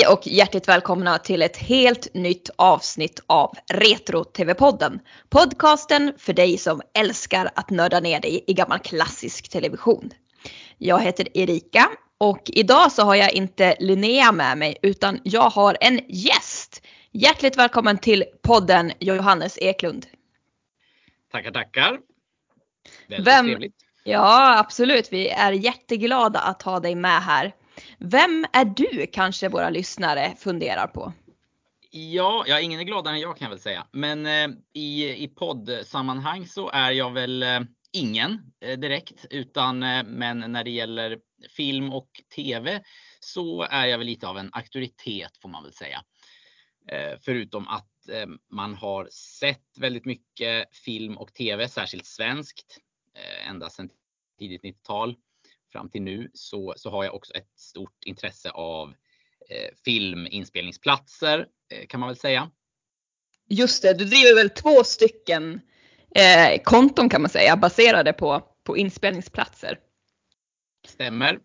Hej och hjärtligt välkomna till ett helt nytt avsnitt av Retro-TV-podden. Podcasten för dig som älskar att nörda ner dig i gammal klassisk television. Jag heter Erika och idag så har jag inte Linnea med mig utan jag har en gäst. Hjärtligt välkommen till podden Johannes Eklund. Tackar, tackar. Väldigt Vem... trevligt. Ja, absolut. Vi är jätteglada att ha dig med här. Vem är du kanske våra lyssnare funderar på? Ja, ja ingen är gladare än jag kan jag väl säga. Men eh, i, i poddsammanhang så är jag väl eh, ingen eh, direkt, utan eh, men när det gäller film och tv så är jag väl lite av en auktoritet får man väl säga. Eh, förutom att eh, man har sett väldigt mycket film och tv, särskilt svenskt, eh, ända sedan tidigt 90-tal fram till nu så, så har jag också ett stort intresse av eh, filminspelningsplatser eh, kan man väl säga. Just det, du driver väl två stycken eh, konton kan man säga baserade på, på inspelningsplatser. Stämmer.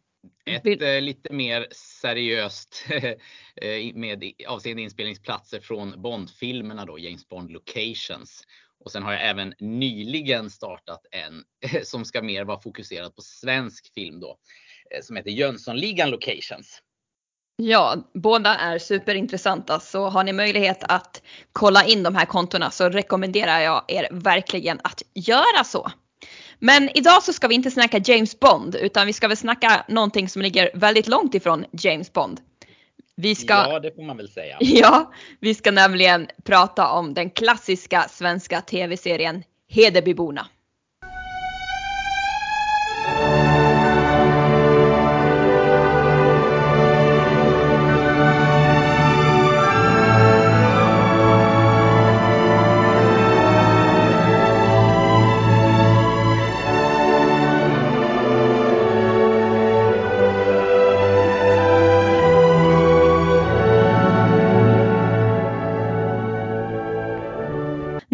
Ett eh, lite mer seriöst eh, med avseende inspelningsplatser från Bondfilmerna då, James Bond Locations. Och sen har jag även nyligen startat en som ska mer vara fokuserad på svensk film då, eh, som heter Jönssonligan Locations. Ja, båda är superintressanta så har ni möjlighet att kolla in de här kontona så rekommenderar jag er verkligen att göra så. Men idag så ska vi inte snacka James Bond utan vi ska väl snacka någonting som ligger väldigt långt ifrån James Bond. Vi ska, ja, det får man väl säga. Ja, vi ska nämligen prata om den klassiska svenska tv-serien Hedebyborna.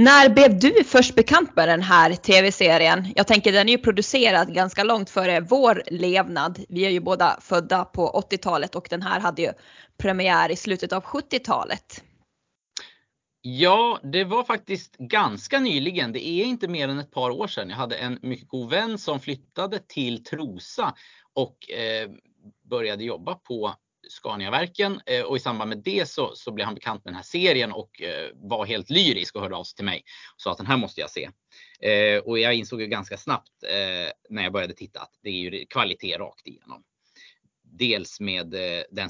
När blev du först bekant med den här tv-serien? Jag tänker den är ju producerad ganska långt före vår levnad. Vi är ju båda födda på 80-talet och den här hade ju premiär i slutet av 70-talet. Ja, det var faktiskt ganska nyligen. Det är inte mer än ett par år sedan. Jag hade en mycket god vän som flyttade till Trosa och eh, började jobba på Scaniaverken eh, och i samband med det så, så blev han bekant med den här serien och eh, var helt lyrisk och hörde av sig till mig och sa att den här måste jag se. Eh, och jag insåg ju ganska snabbt när jag började titta att det är ju kvalitet rakt igenom. Dels med den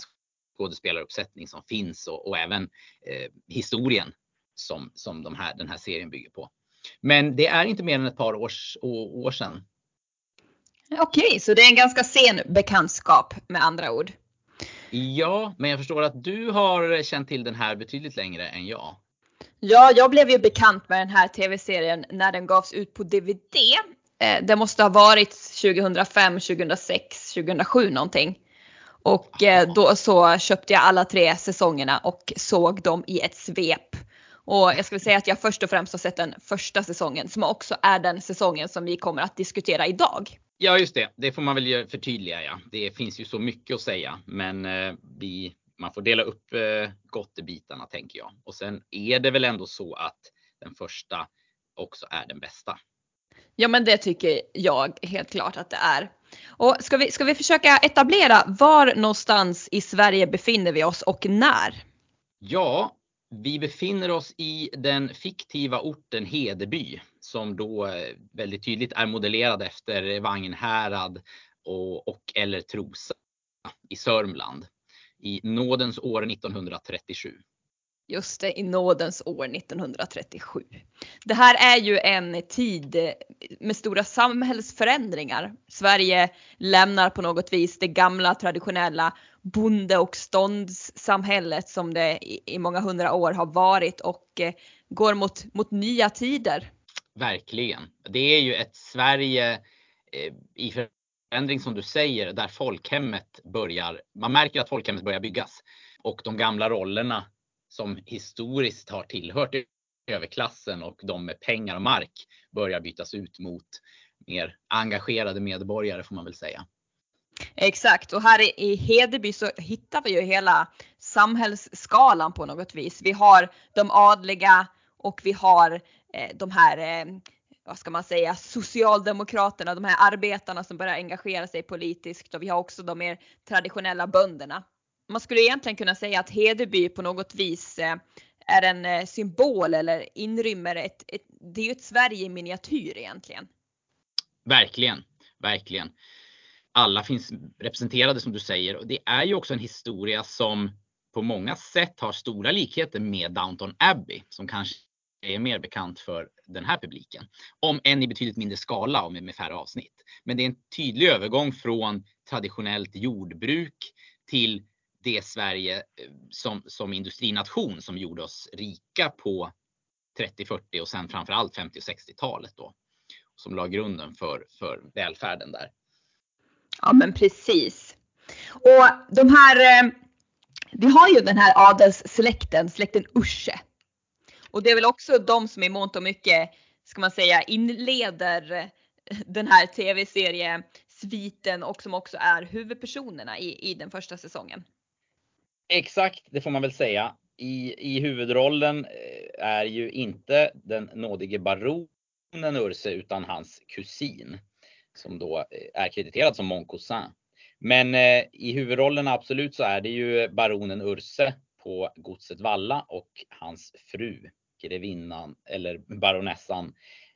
skådespelaruppsättning som finns och, och även historien som, som de här, den här serien bygger på. Men det är inte mer än ett par års, år sedan. Okej, så det är en ganska sen bekantskap med andra ord. Ja, men jag förstår att du har känt till den här betydligt längre än jag. Ja, jag blev ju bekant med den här tv-serien när den gavs ut på DVD. Eh, det måste ha varit 2005, 2006, 2007 någonting. Och eh, då så köpte jag alla tre säsongerna och såg dem i ett svep. Och jag skulle säga att jag först och främst har sett den första säsongen som också är den säsongen som vi kommer att diskutera idag. Ja, just det. Det får man väl förtydliga. Ja. Det finns ju så mycket att säga, men eh, vi, man får dela upp eh, gottebitarna tänker jag. Och sen är det väl ändå så att den första också är den bästa. Ja, men det tycker jag helt klart att det är. Och ska vi, ska vi försöka etablera var någonstans i Sverige befinner vi oss och när? Ja, vi befinner oss i den fiktiva orten Hedeby som då eh, väldigt tydligt är modellerad efter Vagnhärad och, och eller Trosa i Sörmland i nådens år 1937. Just det, i nådens år 1937. Det här är ju en tid eh, med stora samhällsförändringar. Sverige lämnar på något vis det gamla traditionella bonde och ståndssamhället som det i många hundra år har varit och eh, går mot, mot nya tider. Verkligen. Det är ju ett Sverige eh, i förändring som du säger där folkhemmet börjar, man märker att folkhemmet börjar byggas och de gamla rollerna som historiskt har tillhört överklassen och de med pengar och mark börjar bytas ut mot mer engagerade medborgare får man väl säga. Exakt och här i Hedeby så hittar vi ju hela samhällsskalan på något vis. Vi har de adliga och vi har Eh, de här, eh, vad ska man säga, socialdemokraterna, de här arbetarna som börjar engagera sig politiskt och vi har också de mer traditionella bönderna. Man skulle egentligen kunna säga att Hedeby på något vis eh, är en symbol eller inrymmer ett, ett, det är ju ett Sverige i miniatyr egentligen. Verkligen, verkligen. Alla finns representerade som du säger och det är ju också en historia som på många sätt har stora likheter med Downton Abbey som kanske är mer bekant för den här publiken. Om än i betydligt mindre skala och med, färre avsnitt. Men det är en tydlig övergång från traditionellt jordbruk till det Sverige eh, som, som industrination som gjorde oss rika på 30, 40 och sen framförallt 50 och 60-talet då. Som la grunden för, för välfärden där. Ja men precis. Och de här, eh, vi har ju den här adelssläkten, släkten Usche. Och det är väl också de som i mångt och mycket, ska man säga, inleder den här tv-seriesviten och som också är huvudpersonerna i, i den första säsongen. Exakt, det får man väl säga. I, i huvudrollen eh, är ju inte den nådige baronen Urse utan hans kusin som då eh, är krediterad som Mon Cousin. Men eh, i huvudrollen absolut så är det ju baronen Urse på godset Valla och hans fru grevinnan eller baronessan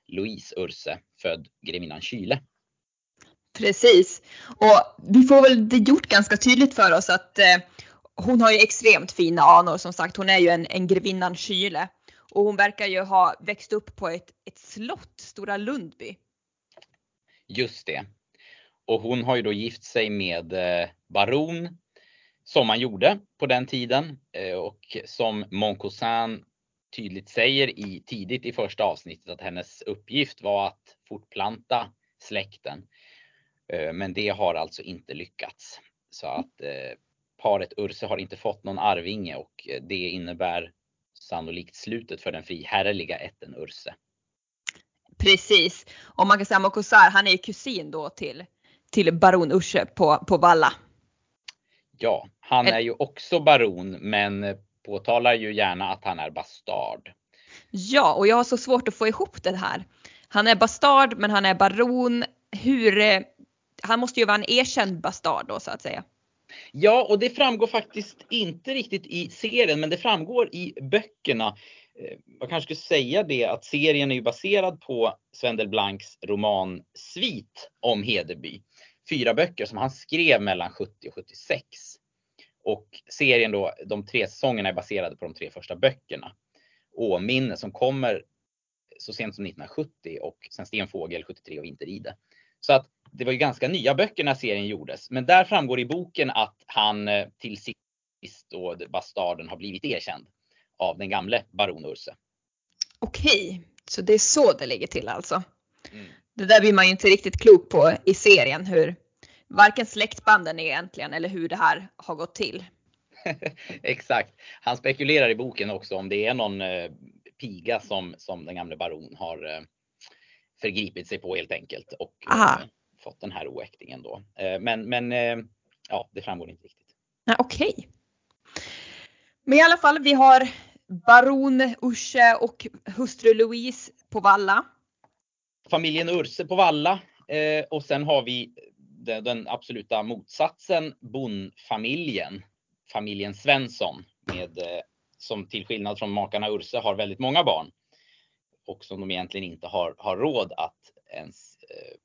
Louise Urse född grevinnan Kyle. Precis och vi får väl det gjort ganska tydligt för oss att eh, hon har ju extremt fina anor som sagt. Hon är ju en, en grevinnan Kyle och hon verkar ju ha växt upp på ett, ett slott, Stora Lundby. Just det. Och hon har ju då gift sig med eh, baron som man gjorde på den tiden eh, och som Moncousin tydligt säger i, tidigt i första avsnittet att hennes uppgift var att fortplanta släkten. Eh, men det har alltså inte lyckats. Så att paret Urse har inte fått någon arvinge och det innebär sannolikt slutet för den friherrliga ätten Urse. Precis. Och man kan säga att Mokosar, han är ju kusin då till, till baron Urse på, på Valla. Ja, han är ju också baron men påtalar ju gärna att han är bastard. Ja, och jag har så svårt att få ihop det här. Han är bastard men han är baron. Hur, han måste ju vara en erkänd bastard då så att säga. Ja, och det framgår faktiskt inte riktigt i serien, men det framgår i böckerna. Eh, man kanske skulle säga det att serien är baserad på Sven Delblancs roman Svit om Hedeby. Fyra böcker som han skrev mellan 70 och 76. Och serien då, de tre säsongerna är baserade på de tre första böckerna. Åminne som kommer så sent som 1970 och sen Stenfågel 73 och Vinteride. Så att det var ju ganska nya böcker när serien gjordes. Men där framgår i boken att han eh, till sist då bastarden har blivit erkänd av den gamle baron Urse. Okej, så det är så det ligger till alltså. Mm. Det där blir man ju inte riktigt klok på i serien hur varken släktbanden egentligen eller hur det här har gått till. Exakt. Han spekulerar i boken också om det är någon eh, piga som, som den gamle baron har eh, förgripit sig på helt enkelt och eh, fått den här oäktingen då. Eh, men, men eh, ja, det framgår inte riktigt. Okej. Okay. Men i alla fall, vi har baron Urse och hustru Louise på Valla. Familjen Urse på Valla eh, och sen har vi den, den absoluta motsatsen, bondfamiljen, familjen Svensson med som till skillnad från makarna Urse har väldigt många barn och som de egentligen inte har, har råd att ens eh,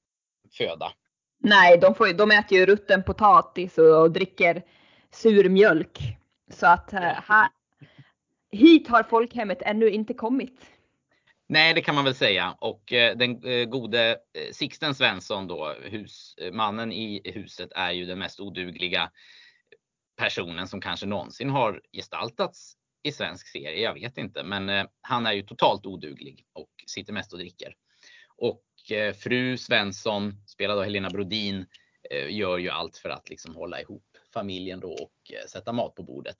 föda. Nej, de, får, de äter ju rutten potatis och, och dricker sur mjölk. Så att eh, här, hit har folkhemmet ännu inte kommit. Nej, det kan man väl säga. Och eh, den eh, gode eh, Sixten Svensson då, hus, eh, mannen i huset, är ju den mest odugliga personen som kanske någonsin har gestaltats i svensk serie. Jag vet inte, men eh, han är ju totalt oduglig och sitter mest och dricker. Och eh, fru Svensson, spelad av Helena Brodin, gör ju allt för att liksom hålla ihop familjen då och sätta mat på bordet.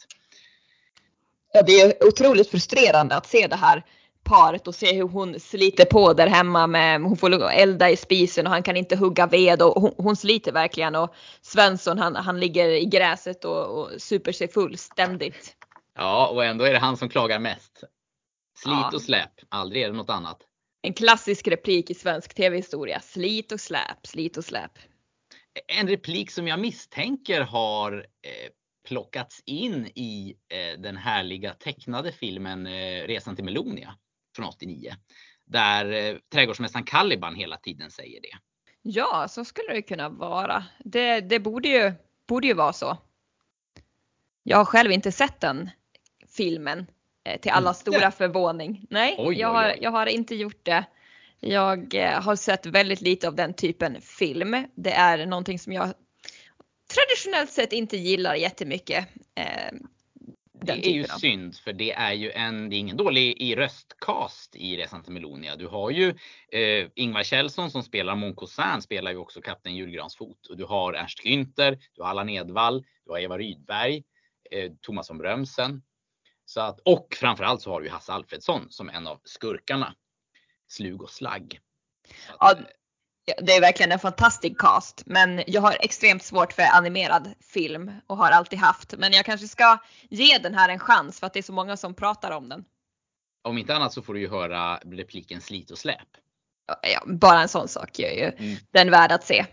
Ja, det är otroligt frustrerande att se det här paret och se hur hon sliter på där hemma med, hon får elda i spisen och han kan inte hugga ved och hon, hon sliter verkligen och Svensson han, han ligger i gräset och, och super sig fullständigt. Ja, och ändå är det han som klagar mest. Slit ja. och släp, aldrig är det något annat. En klassisk replik i svensk tv-historia. Slit och släp, slit och släp. En replik som jag misstänker har eh, plockats in i eh, den härliga tecknade filmen eh, Resan till Melonia från 89. Där eh, trädgårdsmästaren Caliban hela tiden säger det. Ja, så skulle det kunna vara. Det, det borde, ju, borde ju vara så. Jag har själv inte sett den filmen eh, till alla stora förvåning. Nej, oj, jag, har, oj, oj. jag har inte gjort det. Jag eh, har sett väldigt lite av den typen film. Det är någonting som jag traditionellt sett inte gillar jättemycket. Eh, det är ju synd för det är ju en, det är ingen dålig i röstcast i Resan till Melonia. Du har ju eh, Ingvar Kjellson som spelar Moncosan spelar ju också Kapten Julgransfot och du har Ernst Günther, du har Allan Edwall, du har Eva Rydberg, eh, Thomas von Brömsen. Så att, och framförallt så har du Hasse Alfredsson som en av skurkarna. Slug och slagg. Att, ja, det är verkligen en fantastisk cast, men jag har extremt svårt för animerad film och har alltid haft. Men jag kanske ska ge den här en chans för att det är så många som pratar om den. Om inte annat så får du ju höra repliken slit och släp. Ja, bara en sån sak gör ju mm. den värd att se.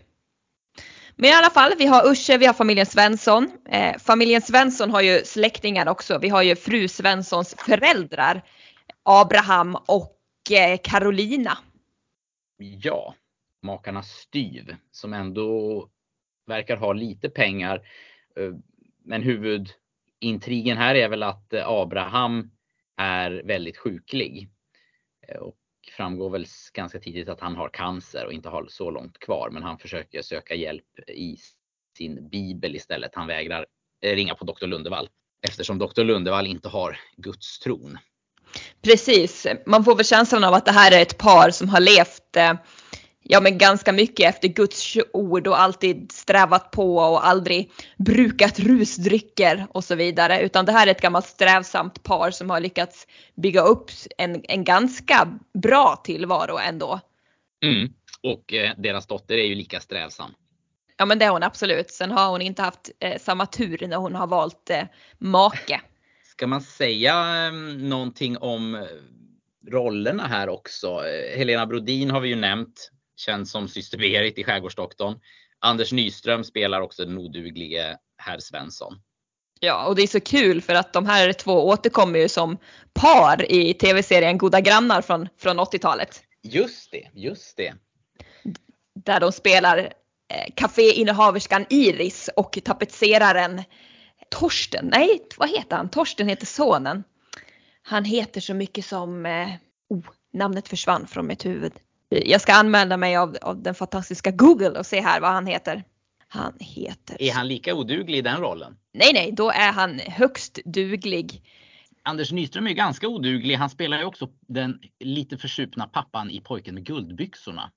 Men i alla fall, vi har Usche, vi har familjen Svensson. Eh, familjen Svensson har ju släktingar också. Vi har ju fru Svenssons föräldrar, Abraham och eh, Carolina. Ja, makarna Styv som ändå verkar ha lite pengar. Eh, men huvudintrigen här är väl att eh, Abraham är väldigt sjuklig. Eh, och framgår väl ganska tidigt att han har cancer och inte har så långt kvar. Men han försöker söka hjälp i sin bibel istället. Han vägrar ringa på doktor Lundevall eftersom doktor Lundevall inte har Guds tron. Precis, man får väl känslan av att det här är ett par som har levt ja men ganska mycket efter Guds ord och alltid strävat på och aldrig brukat rusdrycker och så vidare. Utan det här är ett gammalt strävsamt par som har lyckats bygga upp en, en ganska bra tillvaro ändå. Mm. Och eh, deras dotter är ju lika strävsam. Ja men det är hon absolut. Sen har hon inte haft eh, samma tur när hon har valt eh, make. Ska man säga eh, någonting om eh, rollerna här också? Eh, Helena Brodin har vi ju nämnt känd som Syster Berit i Skärgårdsdoktorn. Anders Nyström spelar också den oduglige herr Svensson. Ja, och det är så kul för att de här två återkommer ju som par i tv-serien Goda grannar från, från 80-talet. Just det, just det. Där de spelar eh, kaféinnehaverskan Iris och tapetseraren Torsten. Nej, vad heter han? Torsten heter sonen. Han heter så mycket som, eh, oh, namnet försvann från mitt huvud. Jag ska anmäla mig av, av den fantastiska Google och se här vad han heter. Han heter... Är han lika oduglig i den rollen? Nej, nej, då är han högst duglig. Anders Nyström är ganska oduglig. Han spelar ju också den lite försupna pappan i Pojken med guldbyxorna.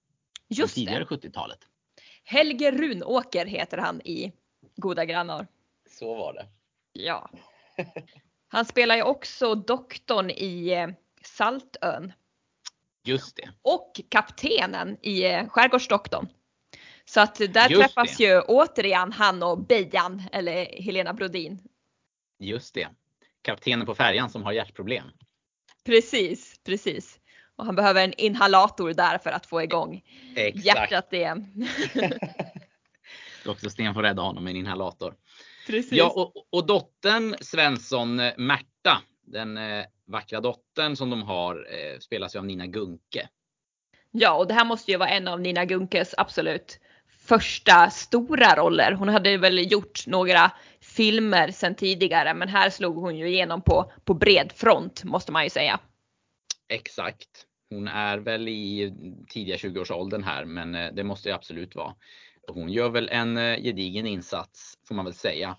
Just det. Tidigare 70-talet. Helge Runåker heter han i Goda grannar. Så var det. Ja. Han spelar ju också doktorn i eh, Saltön. Just det. Och kaptenen i eh, Skärgårdsdoktorn. Så att där Just träffas det. ju återigen han och Bejan eller Helena Brodin. Just det. Kaptenen på färjan som har hjärtproblem. Precis, precis. Och han behöver en inhalator där för att få igång Exakt. hjärtat igen. Doktor Sten får rädda honom med en inhalator. Precis. Ja, och, och dottern Svensson, eh, Märta, den eh, vackra dottern som de har eh, spelas ju av Nina Gunke. Ja, och det här måste ju vara en av Nina Gunkes absolut första stora roller. Hon hade väl gjort några filmer sedan tidigare, men här slog hon ju igenom på, på bred front måste man ju säga. Exakt. Hon är väl i tidiga 20-årsåldern här, men eh, det måste ju absolut vara. Hon gör väl en gedigen insats får man väl säga.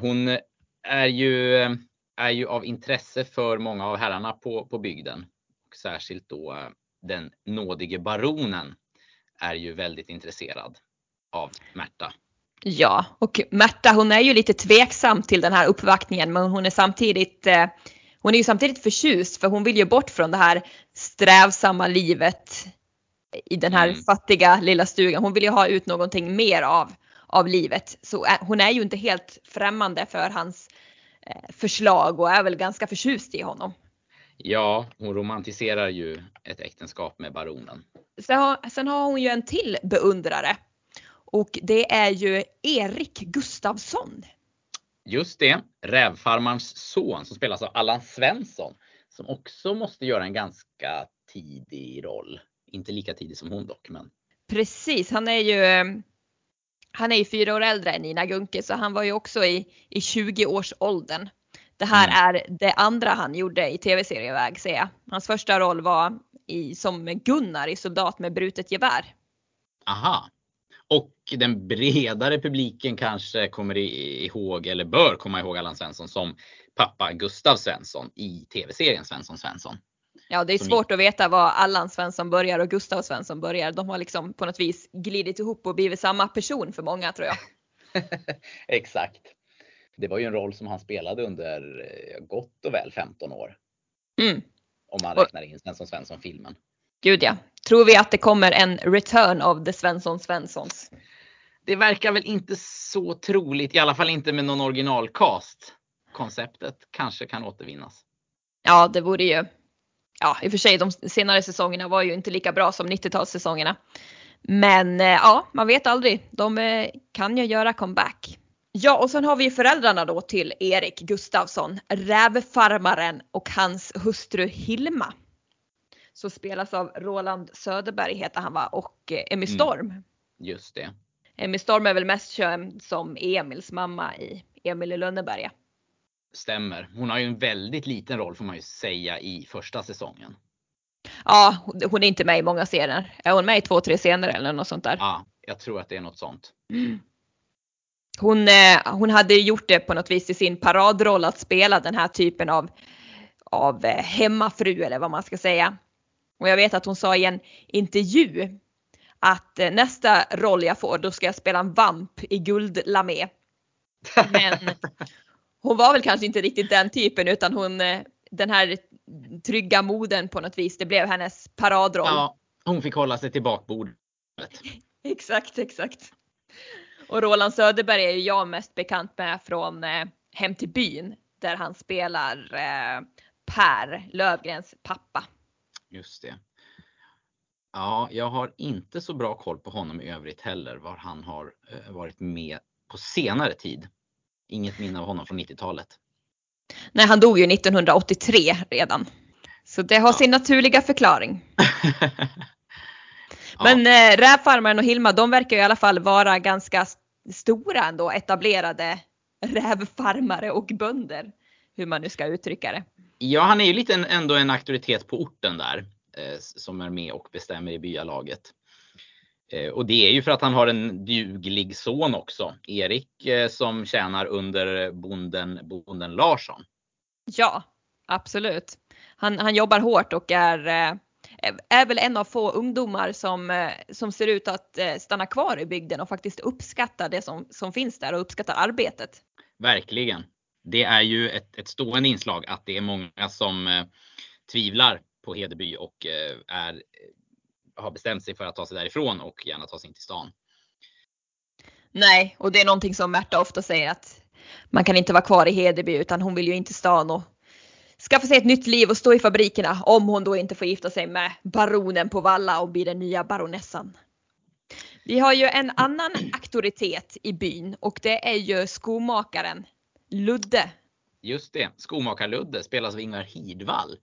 Hon är ju är ju av intresse för många av herrarna på, på bygden. Och särskilt då eh, den nådige baronen är ju väldigt intresserad av Märta. Ja, och Märta hon är ju lite tveksam till den här uppvaktningen men hon är samtidigt eh, hon är ju samtidigt förtjust för hon vill ju bort från det här strävsamma livet i den här mm. fattiga lilla stugan. Hon vill ju ha ut någonting mer av, av livet. Så hon är ju inte helt främmande för hans eh, förslag och är väl ganska förtjust i honom. Ja, hon romantiserar ju ett äktenskap med baronen. Sen har, sen har hon ju en till beundrare och det är ju Erik Gustavsson. Just det, rävfarmarens son som spelas av Allan Svensson som också måste göra en ganska tidig roll. Inte lika tidig som hon dock, men. Precis, han är ju han är ju fyra år äldre än Nina Gunke så han var ju också i, i 20 års åldern. Det här mm. är det andra han gjorde i tv-serieväg ser jag. Hans första roll var i, som Gunnar i Soldat med brutet gevär. Aha. Och den bredare publiken kanske kommer ihåg eller bör komma ihåg Allan Svensson som pappa Gustav Svensson i tv-serien Svensson Svensson. Ja, det är svårt att veta var Allan Svensson börjar och Gustav Svensson börjar. De har liksom på något vis glidit ihop och blivit samma person för många tror jag. Exakt. Det var ju en roll som han spelade under eh, gott och väl 15 år. Mm. Om man räknar in Svensson Svensson-filmen. Gud ja. Tror vi att det kommer en return of the Svensson Svenssons? Det verkar väl inte så troligt, i alla fall inte med någon originalcast. Konceptet kanske kan återvinnas. Ja, det vore ju ja, i och för sig de senare säsongerna var ju inte lika bra som 90-talssäsongerna. Men eh, ja, man vet aldrig. De eh, kan ju göra comeback. Ja, och sen har vi föräldrarna då till Erik Gustavsson, rävfarmaren och hans hustru Hilma. Så spelas av Roland Söderberg heter han va och eh, Emmy mm. Storm. Mm, just det. Emmy Storm är väl mest känd som Emils mamma i Emil i Lönneberga. Stämmer. Hon har ju en väldigt liten roll får man ju säga i första säsongen. Ja, hon är inte med i många scener. Är hon med i två, tre scener eller något sånt där? Ja, jag tror att det är något sånt. Hon, eh, hon hade gjort det på något vis i sin paradroll att spela den här typen av, av eh, hemmafru eller vad man ska säga. Och jag vet att hon sa i en intervju att eh, nästa roll jag får då ska jag spela en vamp i guldlamé. Men hon var väl kanske inte riktigt den typen utan hon, eh, den här trygga moden på något vis, det blev hennes paradroll. Ja, hon fick hålla sig till bakbordet. exakt, exakt. Och Roland Söderberg är ju jag mest bekant med från eh, Hem till byn där han spelar eh, Per Lövgrens pappa. Just det. Ja, jag har inte så bra koll på honom i övrigt heller, var han har eh, varit med på senare tid inget minne av honom från 90-talet. Nej, han dog ju 1983 redan. Så det har ja. sin naturliga förklaring. Men ja. eh, rävfarmaren och Hilma, de verkar i alla fall vara ganska stora ändå, etablerade rävfarmare och bönder. Hur man nu ska uttrycka det. Ja, han är ju lite ändå en auktoritet på orten där eh, som är med och bestämmer i byalaget. Eh, och det är ju för att han har en duglig son också, Erik, eh, som tjänar under bonden, bonden Larsson. Ja, absolut. Han, han jobbar hårt och är, eh, är väl en av få ungdomar som, som ser ut att stanna kvar i bygden och faktiskt uppskattar det som, som finns där och uppskattar arbetet. Verkligen. Det är ju ett, ett stående inslag att det är många som tvivlar på Hedeby och är har bestämt sig för att ta sig därifrån och gärna ta sig in till stan. Nej, och det är någonting som Märta ofta säger att man kan inte vara kvar i Hedeby utan hon vill ju inte stan och skaffa sig ett nytt liv och stå i fabrikerna om hon då inte får gifta sig med baronen på Valla och bli den nya baronessan. Vi har ju en annan auktoritet i byn och det är ju skomakaren Ludde. Just det, skomakar-Ludde spelas av Ingvar Hidvall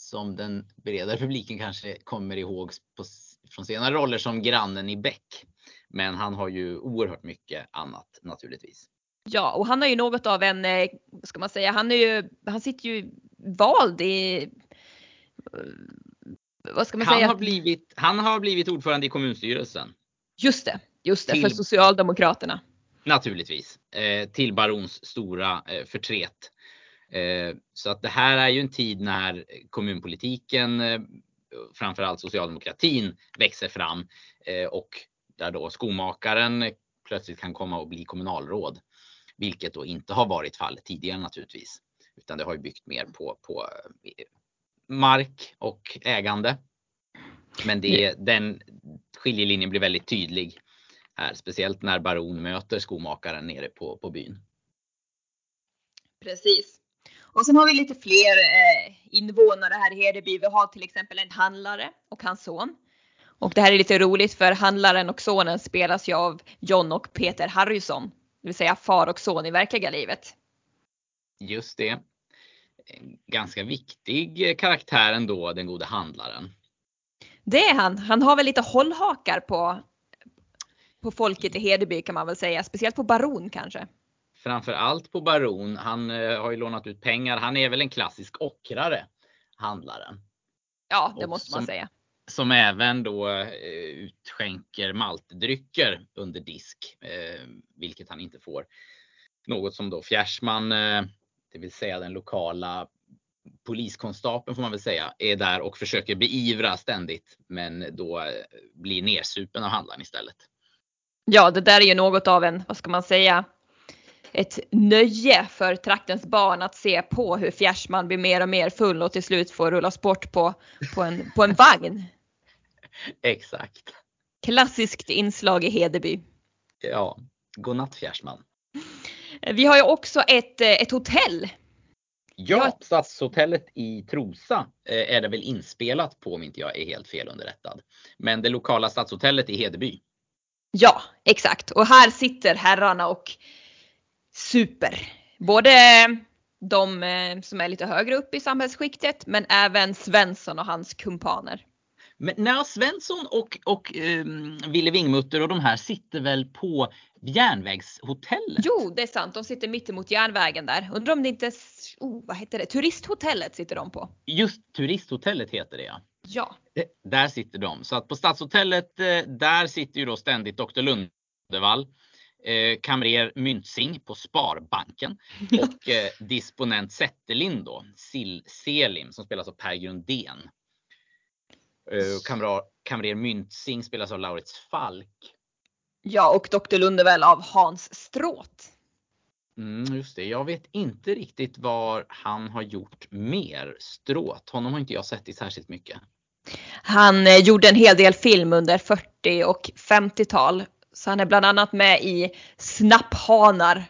som den bredare publiken kanske kommer ihåg på, från senare roller som grannen i Beck. Men han har ju oerhört mycket annat naturligtvis. Ja, och han har ju något av en, eh, vad ska man säga, han är ju, han sitter ju vald i, vad ska man han säga? Har blivit, han har blivit ordförande i kommunstyrelsen. Just det, just det, till, för Socialdemokraterna. Naturligtvis, eh, till Barons stora eh, förtret. Eh, så att det här är ju en tid när kommunpolitiken, eh, framförallt socialdemokratin, växer fram eh, och där då skomakaren plötsligt kan komma och bli kommunalråd. Vilket då inte har varit fallet tidigare naturligtvis. Utan det har ju byggt mer på, på mark och ägande. Men det, den skiljelinjen blir väldigt tydlig här, speciellt när Baron möter skomakaren nere på, på byn. Precis. Och sen har vi lite fler eh, invånare här i Hedeby. Vi har till exempel en handlare och hans son. Och det här är lite roligt för handlaren och sonen spelas ju av John och Peter Harrison. Det vill säga far och son i verkliga livet. Just det. Ganska viktig karaktär ändå, den gode handlaren. Det är han. Han har väl lite hållhakar på, på folket i Hedeby kan man väl säga. Speciellt på baron kanske. Framför allt på baron. Han eh, har ju lånat ut pengar. Han är väl en klassisk ockrare, handlaren. Ja, det måste man säga. Som även då eh, utskänker maltdrycker under disk, eh, vilket han inte får. Något som då Fjärsman, det vill säga den lokala poliskonstapeln får man väl säga, är där och försöker beivra ständigt. Men då blir nersupen av handlaren istället. Ja, det där är ju något av en, vad ska man säga, ett nöje för traktens barn att se på hur Fjärsman blir mer och mer full och till slut får rullas bort på, på, en, på en vagn. Exakt. Klassiskt inslag i Hedeby. Ja, godnatt Fjärsman. Vi har ju också ett, ett hotell. Ja, Stadshotellet i Trosa eh, är det väl inspelat på om inte jag är helt fel underrättad. Men det lokala Stadshotellet i Hedeby. Ja, exakt. Och här sitter herrarna och super. Både de eh, som är lite högre upp i samhällsskiktet men även Svensson och hans kumpaner. Men när Svensson och, och um, Ville Wingmutter och de här sitter väl på järnvägshotellet? Jo, det är sant. De sitter mittemot järnvägen där. Undrar om det inte, oh, vad heter det, turisthotellet sitter de på. Just turisthotellet heter det ja. Ja. Där sitter de. Så att på Stadshotellet, eh, där sitter ju då ständigt Dr. Lundevall eh, kamrer Myntsing på Sparbanken och eh, disponent Zetterlind då, Sil Selim som spelas av Per Grundén. Eh, kamrer, kamrer Myntsing spelas av Laurits Falk. Ja, och Dr. Lundevall av Hans Stråt. Mm, just det. Jag vet inte riktigt vad han har gjort mer. Stråt, honom har inte jag sett i särskilt mycket. Han eh, gjorde en hel del film under 40 och 50-tal så han är bland annat med i Snapphanar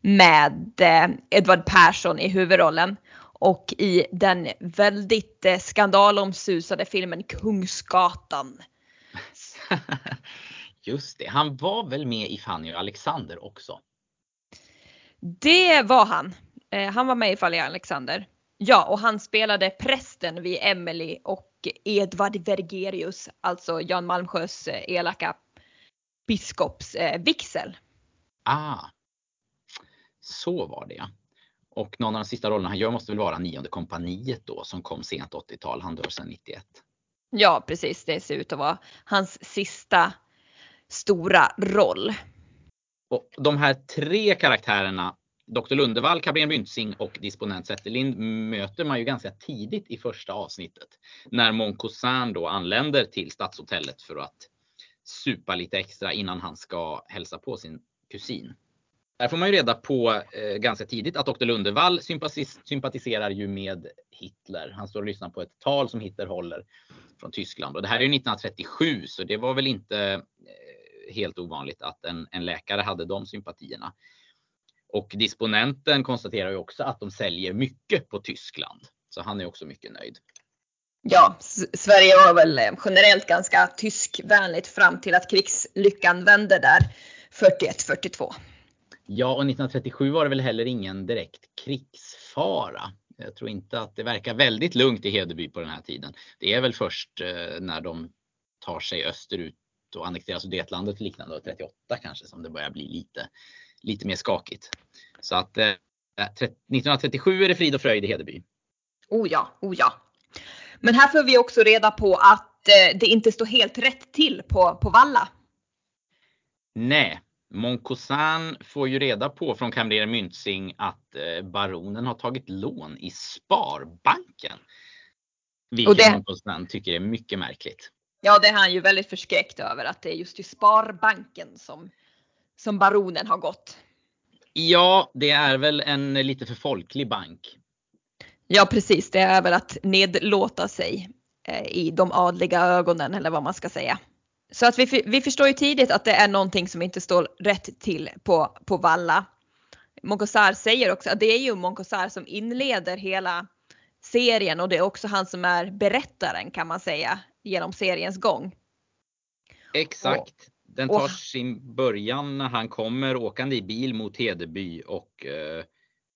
med eh, Edvard Persson i huvudrollen. Och i den väldigt eh, skandalomsusade filmen Kungsgatan. Just det, han var väl med i Fanny och Alexander också? Det var han. Eh, han var med i Fanny och Alexander. Ja, och han spelade prästen vid Emily och Edvard Vergerius, alltså Jan Malmsjös elaka biskopsvigsel. Eh, ah, så var det. Och någon av de sista rollerna han gör måste väl vara Nionde kompaniet då som kom sent 80-tal. Han dör sedan 91. Ja precis, det ser ut att vara hans sista stora roll. Och de här tre karaktärerna, Dr. Lundevall, Cabrén Myntzing och disponent Zetterlind möter man ju ganska tidigt i första avsnittet. När Moncosan då anländer till Stadshotellet för att supa lite extra innan han ska hälsa på sin kusin. Där får man ju reda på eh, ganska tidigt att Dr. Lundevall sympatiserar ju med Hitler. Han står och lyssnar på ett tal som Hitler håller från Tyskland och det här är ju 1937 så det var väl inte eh, helt ovanligt att en, en läkare hade de sympatierna. Och disponenten konstaterar ju också att de säljer mycket på Tyskland. Så han är också mycket nöjd ja, Sverige var väl eh, generellt ganska tyskvänligt fram till att krigslyckan vände där 41-42. Ja, och 1937 var det väl heller ingen direkt krigsfara. Jag tror inte att det verkar väldigt lugnt i Hedeby på den här tiden. Det är väl först eh, när de tar sig österut och annekterar Sudetlandet liknande, 38 kanske, som det börjar bli lite, lite mer skakigt. Så att eh, 1937 är det frid och fröjd i Hedeby. Oh ja, oh ja. Men här får vi också reda på att eh, det inte står helt rätt till på, på Valla. Nej, Moncosan får ju reda på från kamrer Myntzing att eh, baronen har tagit lån i Sparbanken. Vilket det... Moncosan tycker är mycket märkligt. Ja, det är han ju väldigt förskräckt över att det är just i Sparbanken som, som baronen har gått. Ja, det är väl en lite för folklig bank Ja precis, det är väl att nedlåta sig eh, i de adliga ögonen eller vad man ska säga. Så att vi, vi förstår ju tidigt att det är någonting som inte står rätt till på, på Valla. Moncosar säger också att det är ju Moncosar som inleder hela serien och det är också han som är berättaren kan man säga genom seriens gång. Exakt. Den tar sin början när han kommer åkande i bil mot Hedeby och eh,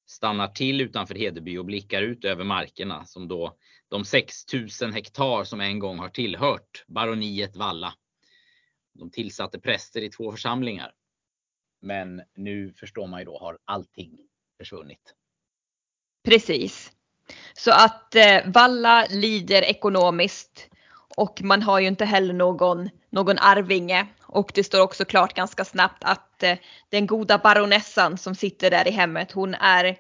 stannar till utanför Hedeby och blickar ut över markerna som då de 6000 hektar som en gång har tillhört baroniet Valla. De tillsatte präster i två församlingar. Men nu förstår man ju då har allting försvunnit. Precis. Så att eh, Valla lider ekonomiskt och man har ju inte heller någon, någon arvinge. Och det står också klart ganska snabbt att eh, den goda baronessan som sitter där i hemmet, hon är,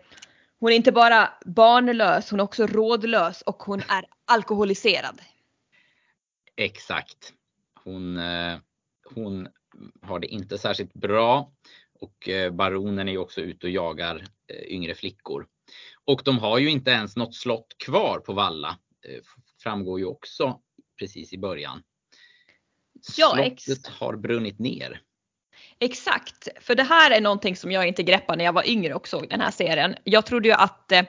hon är inte bara barnlös, hon är också rådlös och hon är alkoholiserad. Exakt. Hon, eh, hon har det inte särskilt bra och eh, baronen är ju också ute och jagar yngre flickor. Och de har ju inte ens något slott kvar på Valla. Framgår ju också precis i början. Ja, Slottet har brunnit ner. Exakt, för det här är någonting som jag inte greppade när jag var yngre och såg den här serien. Jag trodde ju att eh,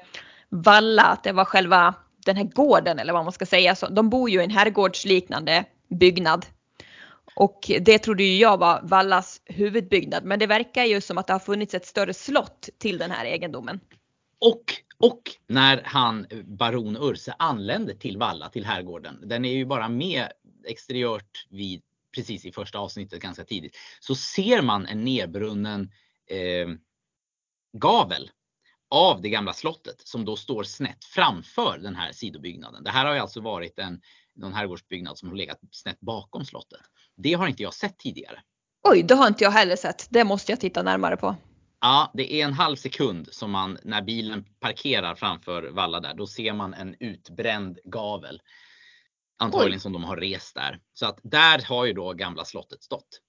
Valla, att det var själva den här gården eller vad man ska säga. Så de bor ju i en herrgårdsliknande byggnad. Och det trodde ju jag var Vallas huvudbyggnad. Men det verkar ju som att det har funnits ett större slott till den här egendomen. Och, och när han, baron Urse, anländer till Valla, till herrgården. Den är ju bara med exteriört vid, precis i första avsnittet ganska tidigt. Så ser man en nedbrunnen eh, gavel av det gamla slottet som då står snett framför den här sidobyggnaden. Det här har ju alltså varit en någon herrgårdsbyggnad som har legat snett bakom slottet. Det har inte jag sett tidigare. Oj, det har inte jag heller sett. Det måste jag titta närmare på. Ja, det är en halv sekund som man när bilen parkerar framför Valla där, då ser man en utbränd gavel. Antagligen Oj. som de har rest där. Så att där har ju då gamla slottet stått.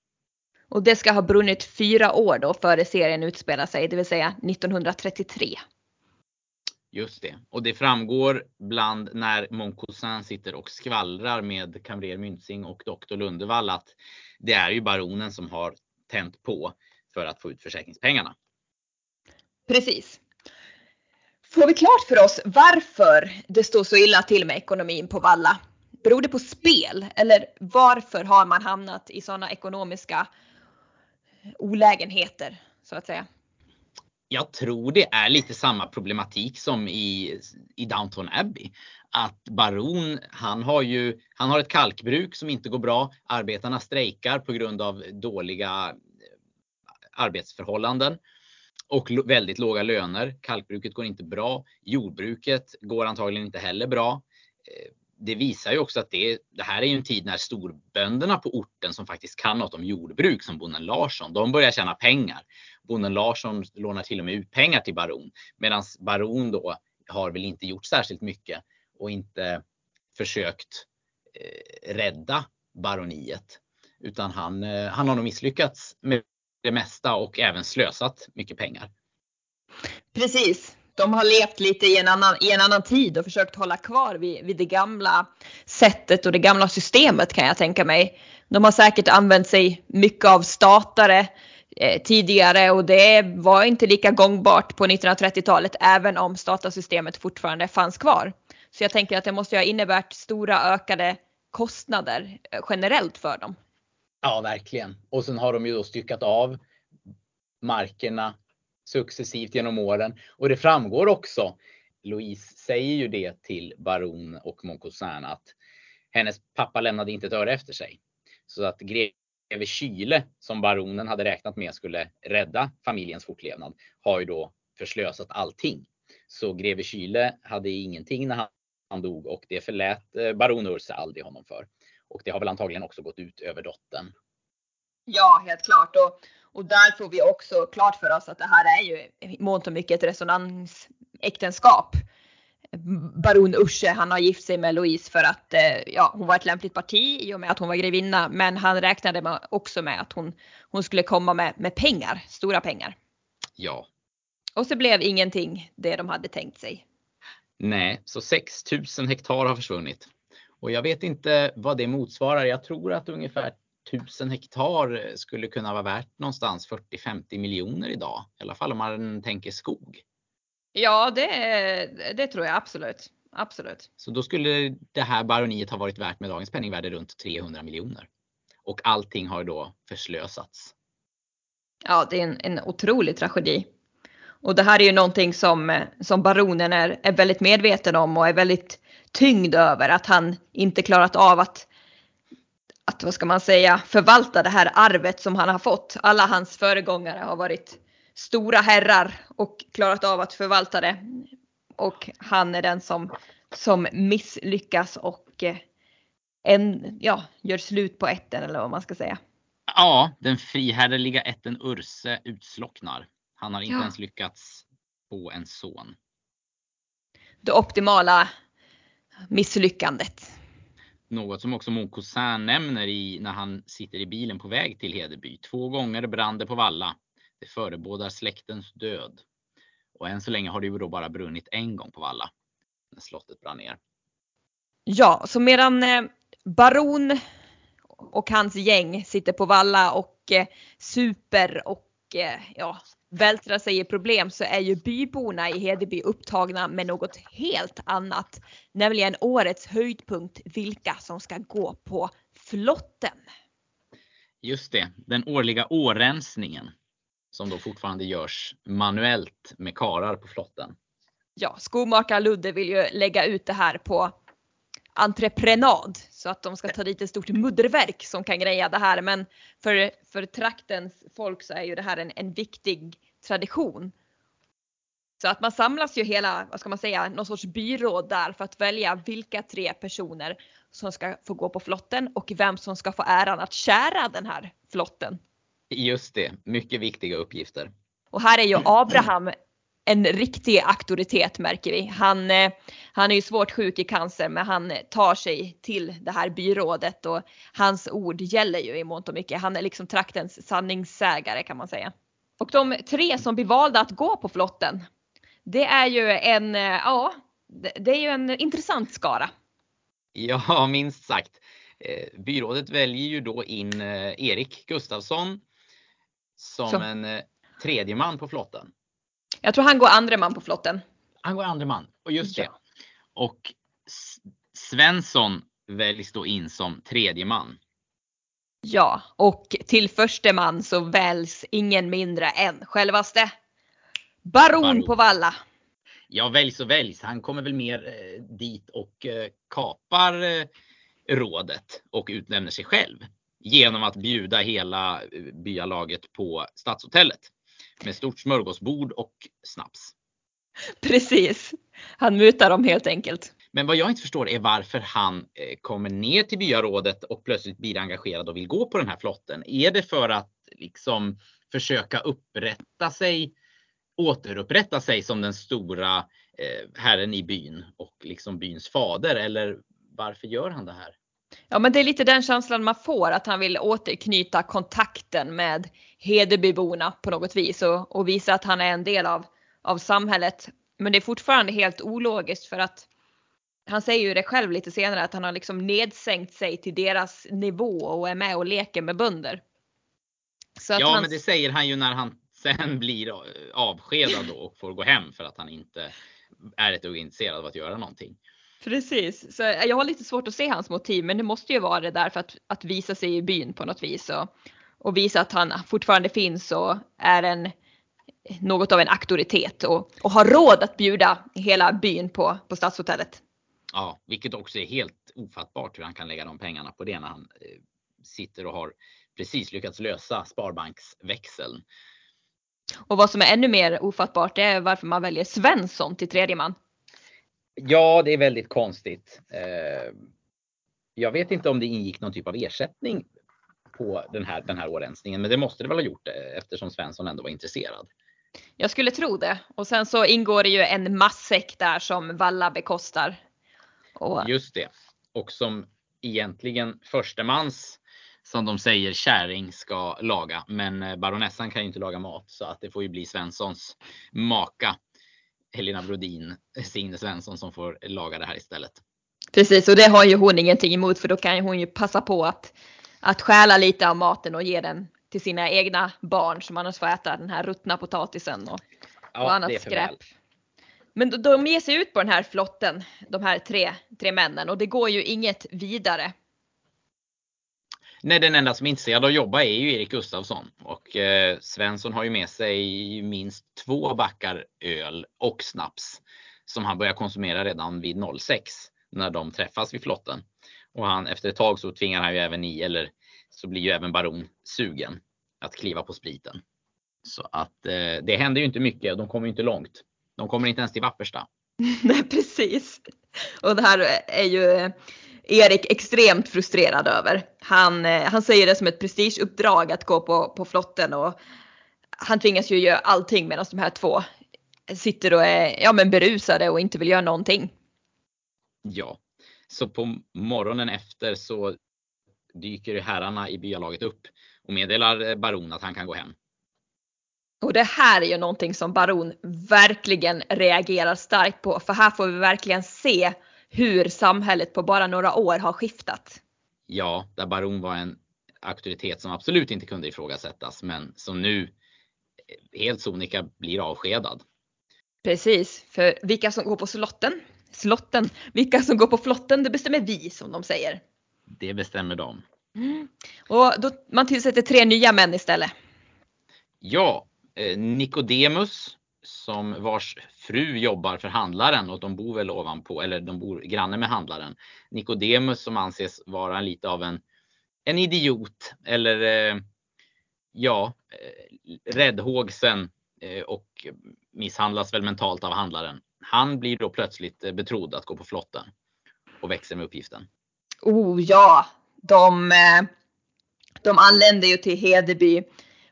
Och det ska ha brunnit fyra år då före serien utspelar sig, det vill säga 1933. Just det. Och det framgår bland när Moncousin sitter och skvallrar med kamrer Myntzing och doktor Lundevall att det är ju baronen som har tänt på för att få ut försäkringspengarna. Precis. Får vi klart för oss varför det står så illa till med ekonomin på Valla? Beror det på spel eller varför har man hamnat i sådana ekonomiska olägenheter så att säga? jag tror det är lite samma problematik som i, i Downton Abbey. Att Baron, han har ju, han har ett kalkbruk som inte går bra. Arbetarna strejkar på grund av dåliga eh, arbetsförhållanden och väldigt låga löner. Kalkbruket går inte bra. Jordbruket går antagligen inte heller bra. Eh, det visar ju också att det, det här är ju en tid när storbönderna på orten som faktiskt kan något om jordbruk som bonden Larsson, de börjar tjäna pengar. Bonden Larsson lånar till och med ut pengar till Baron medan Baron då har väl inte gjort särskilt mycket och inte försökt eh, rädda baroniet. Utan han, eh, han har nog misslyckats med det mesta och även slösat mycket pengar. Precis, de har levt lite i en annan, i en annan tid och försökt hålla kvar vid, vid det gamla sättet och det gamla systemet kan jag tänka mig. De har säkert använt sig mycket av statare eh, tidigare och det var inte lika gångbart på 1930-talet även om statarsystemet fortfarande fanns kvar. Så jag tänker att det måste ha inneburit stora ökade kostnader eh, generellt för dem. Ja, verkligen. Och sen har de ju då styckat av markerna successivt genom åren. Och det framgår också, Louise säger ju det till Baron och Moncousin att hennes pappa lämnade inte ett öre efter sig. Så att greve Kyle som baronen hade räknat med skulle rädda familjens fortlevnad har ju då förslösat allting. Så greve Kyle hade ingenting när han dog och det förlät eh, baron Ursa aldrig honom för. Och det har väl antagligen också gått ut över dottern. Ja, helt klart. Och och där får vi också klart för oss att det här är ju i mångt och mycket ett resonansäktenskap. Baron Usche, han har gift sig med Louise för att eh, ja, hon var ett lämpligt parti i och med att hon var grevinna. Men han räknade också med att hon, hon skulle komma med, med pengar, stora pengar. Ja. Och så blev ingenting det de hade tänkt sig. Nej, så 6000 hektar har försvunnit. Och jag vet inte vad det motsvarar. Jag tror att ungefär 1000 hektar skulle kunna vara värt någonstans 40-50 miljoner idag. I alla fall om man tänker skog. Ja, det, det tror jag absolut. Absolut. Så då skulle det här baroniet ha varit värt med dagens penningvärde runt 300 miljoner. Och allting har då förslösats. Ja, det är en, en otrolig tragedi. Och det här är ju någonting som, som baronen är, är väldigt medveten om och är väldigt tyngd över att han inte klarat av att, att, vad ska man säga, förvalta det här arvet som han har fått. Alla hans föregångare har varit stora herrar och klarat av att förvalta det. Och han är den som, som misslyckas och eh, en, ja, gör slut på ätten eller vad man ska säga. Ja, den frihärliga ätten Urse utslocknar. Han har inte ja. ens lyckats få en son. Det optimala misslyckandet. Något som också Mon Cousin nämner i, när han sitter i bilen på väg till Hedeby. Två gånger brann det på Valla. Det förebådar släktens död. Och än så länge har det ju då bara brunnit en gång på Valla. När slottet brann ner. Ja, så medan eh, baron och hans gäng sitter på Valla och eh, super och eh, ja, vältrar sig i problem så är ju byborna i Hedeby upptagna med något helt annat. Nämligen årets höjdpunkt, vilka som ska gå på flotten. Just det, den årliga årensningen som då fortfarande görs manuellt med karar på flotten. Ja, skomakare Ludde vill ju lägga ut det här på entreprenad så att de ska ta dit ett stort mudderverk som kan greja det här. Men för, för traktens folk så är ju det här en, en viktig tradition. Så att man samlas ju hela, vad ska man säga, någon sorts byråd där för att välja vilka tre personer som ska få gå på flotten och vem som ska få äran att kära den här flotten. Just det, mycket viktiga uppgifter. Och här är ju Abraham en riktig auktoritet märker vi. Han, eh, han är ju svårt sjuk i cancer men han tar sig till det här byrådet och hans ord gäller ju i mångt och mycket. Han är liksom traktens sanningssägare kan man säga. Och de tre som blir valda att gå på flotten, det är ju en, eh, ja, det är ju en intressant skara. Ja, minst sagt. Eh, byrådet väljer ju då in Erik Gustafsson som Så. en tredje man på flotten. Jag tror han går andre man på flotten. Han går andre man, och just det. Och Svensson väljs då in som tredje man. Ja, och till förste man så väljs ingen mindre än självaste Baron, Baron. på Valla. Ja, väljs och väljs. Han kommer väl mer eh, dit och eh, kapar eh, rådet och utnämner sig själv genom att bjuda hela byalaget på Stadshotellet med stort smörgåsbord och snaps. Precis. Han mutar dem helt enkelt. Men vad jag inte förstår är varför han eh, kommer ner till byarådet och plötsligt blir engagerad och vill gå på den här flotten. Är det för att liksom försöka upprätta sig, återupprätta sig som den stora eh, herren i byn och liksom byns fader? Eller varför gör han det här? Ja men det är lite den känslan man får att han vill återknyta kontakten med Hedebyborna på något vis och, och visa att han är en del av, av samhället. Men det är fortfarande helt ologiskt för att han säger ju det själv lite senare att han har liksom nedsänkt sig till deras nivå och är med och leker med bönder. ja han... men det säger han ju när han sen blir avskedad då och får gå hem för att han inte är ett intresserad av att göra någonting. Precis, så jag har lite svårt att se hans motiv men det måste ju vara det där för att, att visa sig i byn på något vis och, och visa att han fortfarande finns och är en något av en auktoritet och, och har råd att bjuda hela byn på, på Stadshotellet. Ja, vilket också är helt ofattbart hur han kan lägga de pengarna på det när han eh, sitter och har precis lyckats lösa Sparbanksväxeln. Och vad som är ännu mer ofattbart är varför man väljer Svensson till tredje man. Ja, det är väldigt konstigt. Eh, jag vet inte om det ingick någon typ av ersättning på den här, den här årensningen, men det måste det väl ha gjort eh, eftersom Svensson ändå var intresserad. Jag skulle tro det. Och sen så ingår det ju en massäck där som Valla bekostar. Och... Just det. Och som egentligen förstemans som de säger käring ska laga. Men eh, baronessan kan ju inte laga mat så att det får ju bli Svenssons maka Helena Brodin, Signe Svensson som får laga det här istället. Precis och det har ju hon ingenting emot för då kan hon ju passa på att, att stjäla lite av maten och ge den till sina egna barn som annars får äta den här ruttna potatisen och, ja, och annat skräp. Väl. Men de ger sig ut på den här flotten, de här tre, tre männen och det går ju inget vidare. Nej, den enda som är intresserad av att jobba är ju Erik Gustafsson och eh, Svensson har ju med sig minst två backar öl och snaps som han börjar konsumera redan vid 06 när de träffas vid flotten. Och han, efter ett tag så tvingar han ju även i, eller så blir ju även baron sugen att kliva på spriten. Så att eh, det händer ju inte mycket de kommer ju inte långt. De kommer inte ens till Vappersta. Nej precis. Och det här är ju eh, Erik extremt frustrerad över. Han, eh, han säger det som ett prestigeuppdrag att gå på, på flotten och han tvingas ju göra allting medan de här två sitter och är ja, men berusade och inte vill göra någonting. Ja, så på morgonen efter så dyker herrarna i byalaget upp och meddelar baron att han kan gå hem. Och det här är ju någonting som baron verkligen reagerar starkt på för här får vi verkligen se hur samhället på bara några år har skiftat. Ja, där baron var en auktoritet som absolut inte kunde ifrågasättas men som nu helt sonika blir avskedad. Precis, för vilka som går på slotten, slotten, vilka som går på flotten det bestämmer vi som de säger. Det bestämmer de. Mm. Och då, man tillsätter tre nya män istället. Ja, eh, Nikodemus som vars fru jobbar för handlaren och de bor väl ovanpå eller de bor granne med handlaren. Nikodemus som anses vara lite av en, en idiot eller eh, ja, eh, räddhågsen eh, och misshandlas väl mentalt av handlaren. Han blir då plötsligt eh, betrodd att gå på flotten och växer med uppgiften. Oh ja, de, eh, de anländer ju till Hedeby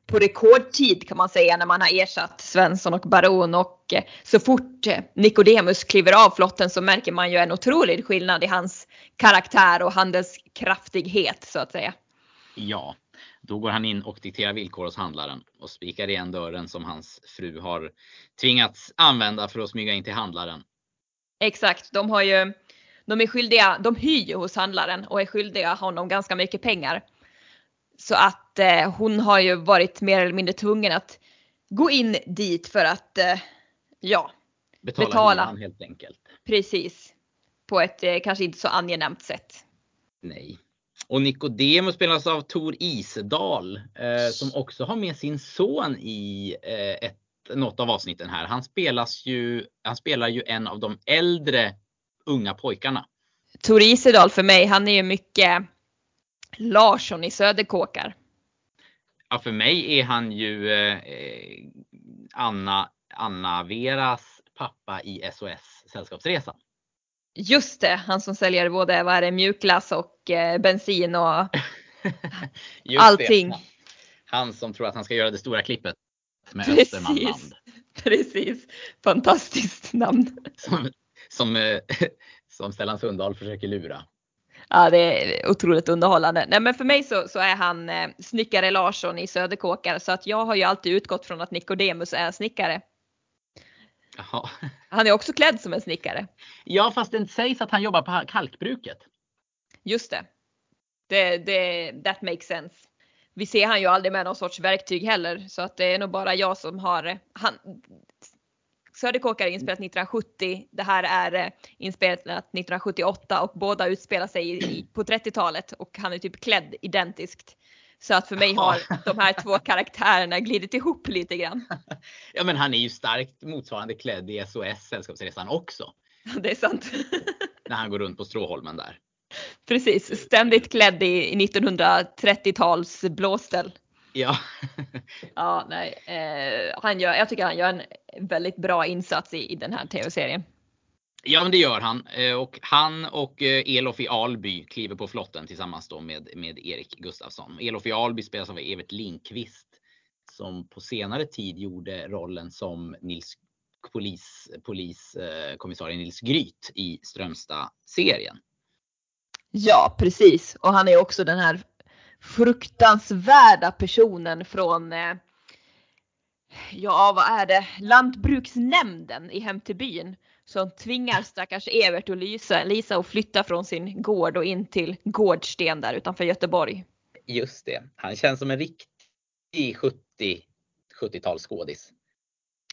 på rekordtid kan man säga när man har ersatt Svensson och Baron och eh, så fort Nikodemus kliver av flotten så märker man ju en otrolig skillnad i hans karaktär och handelskraftighet så att säga. Ja, då går han in och dikterar villkor hos handlaren och spikar igen dörren som hans fru har tvingats använda för att smyga in till handlaren. Exakt, de har ju de är skyldiga, de hyr ju hos handlaren och är skyldiga honom ganska mycket pengar. Så att eh, hon har ju varit mer eller mindre tvungen att gå in dit för att eh, ja, betala, betala. helt enkelt. Precis. På ett eh, kanske inte så angenämt sätt. Nej. Och Nicodemus spelas av Tor Isedal eh, som också har med sin son i eh, ett, något av avsnitten här. Han spelas ju, han spelar ju en av de äldre unga pojkarna. Tor Isedal för mig, han är ju mycket Larsson i Söderkåkar. Ja, för mig är han ju eh, Anna, Anna Veras pappa i SOS Sällskapsresan. Just det, han som säljer både vad är det, mjukglass och eh, bensin och allting. Det. Han som tror att han ska göra det stora klippet med Precis. Östermanland. Precis, fantastiskt namn. Som, som, eh, som Stellan Sundahl försöker lura. Ja, det är otroligt underhållande. Nej, men för mig så, så är han eh, snickare Larsson i Söderkåkar så att jag har ju alltid utgått från att Nikodemus är snickare. Jaha. Han är också klädd som en snickare. Ja, fast det sägs att han jobbar på kalkbruket. Just det. Det, det. That makes sense. Vi ser han ju aldrig med någon sorts verktyg heller så att det är nog bara jag som har han, Söderkåkar är inspelat 1970. Det här är eh, inspelat 1978 och båda utspelar sig på 30-talet och han är typ klädd identiskt. Så att för mig har de här två karaktärerna glidit ihop lite grann. Ja men han är ju starkt motsvarande klädd i SOS Sällskapsresan också. Det är sant. När han går runt på Stråholmen där. Precis, ständigt klädd i 1930-tals blåställ. Ja. ja, nej. Eh, han gör, jag tycker han gör en väldigt bra insats i, i den här tv-serien. Ja, men det gör han. Eh, och han och eh, Elof i Alby kliver på flotten tillsammans då med, med Erik Gustafsson. Elof i Alby spelas av Evert Linkvist som på senare tid gjorde rollen som Nils polis, poliskommissarie eh, Nils Gryt i Strömstad-serien. Ja, precis. Och han är också den här fruktansvärda personen från eh, ja vad är det, lantbruksnämnden i Hem till byn som tvingar stackars Evert och Lisa, Lisa att flytta från sin gård och in till Gårdsten där utanför Göteborg. Just det, han känns som en riktig 70, 70-talsskådis.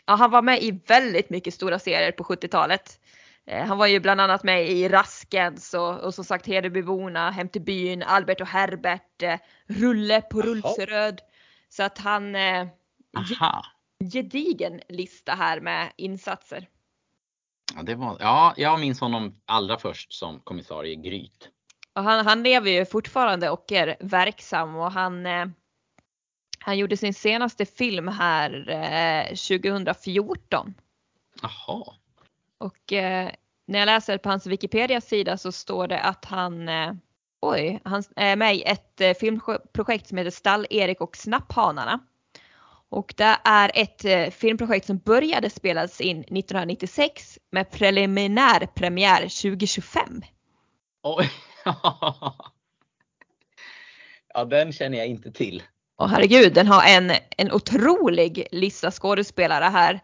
Ja, han var med i väldigt mycket stora serier på 70-talet. Eh, han var ju bland annat med i Raskens och, och som sagt Hedebyborna, Hem till byn, Albert och Herbert, eh, Rulle på Rullseröd. Så att han, eh, Aha. gedigen lista här med insatser. Ja, det var, ja, jag minns honom allra först som kommissarie Gryt. Och han, han lever ju fortfarande och är verksam och han, eh, han gjorde sin senaste film här eh, 2014. Jaha. Och eh, när jag läser på hans Wikipedia-sida så står det att han, eh, oj, han är med i ett eh, filmprojekt som heter Stall-Erik och Snapphanarna. Och det är ett eh, filmprojekt som började spelas in 1996 med preliminär premiär 2025. Oj. ja, den känner jag inte till. Och herregud, den har en, en otrolig lista skådespelare här.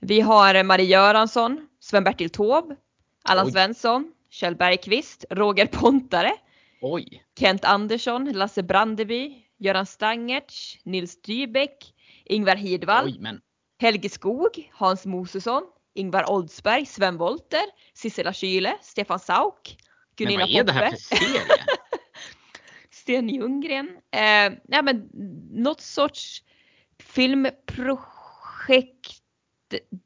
Vi har Marie Göransson, Sven-Bertil Taube, Allan Oj. Svensson, Kjell Bergqvist, Roger Pontare, Oj. Kent Andersson, Lasse Brandeby, Göran Stangertz, Nils Dybeck, Ingvar Hirdwall, Oj, men Helge Skog, Hans Mosesson, Ingvar Oldsberg, Sven Wollter, Sissela Kyle, Stefan Sauk, Men Gunilla vad är det här Poppe, för serie? Sten Ljunggren. Eh, ja, men något sorts filmprojekt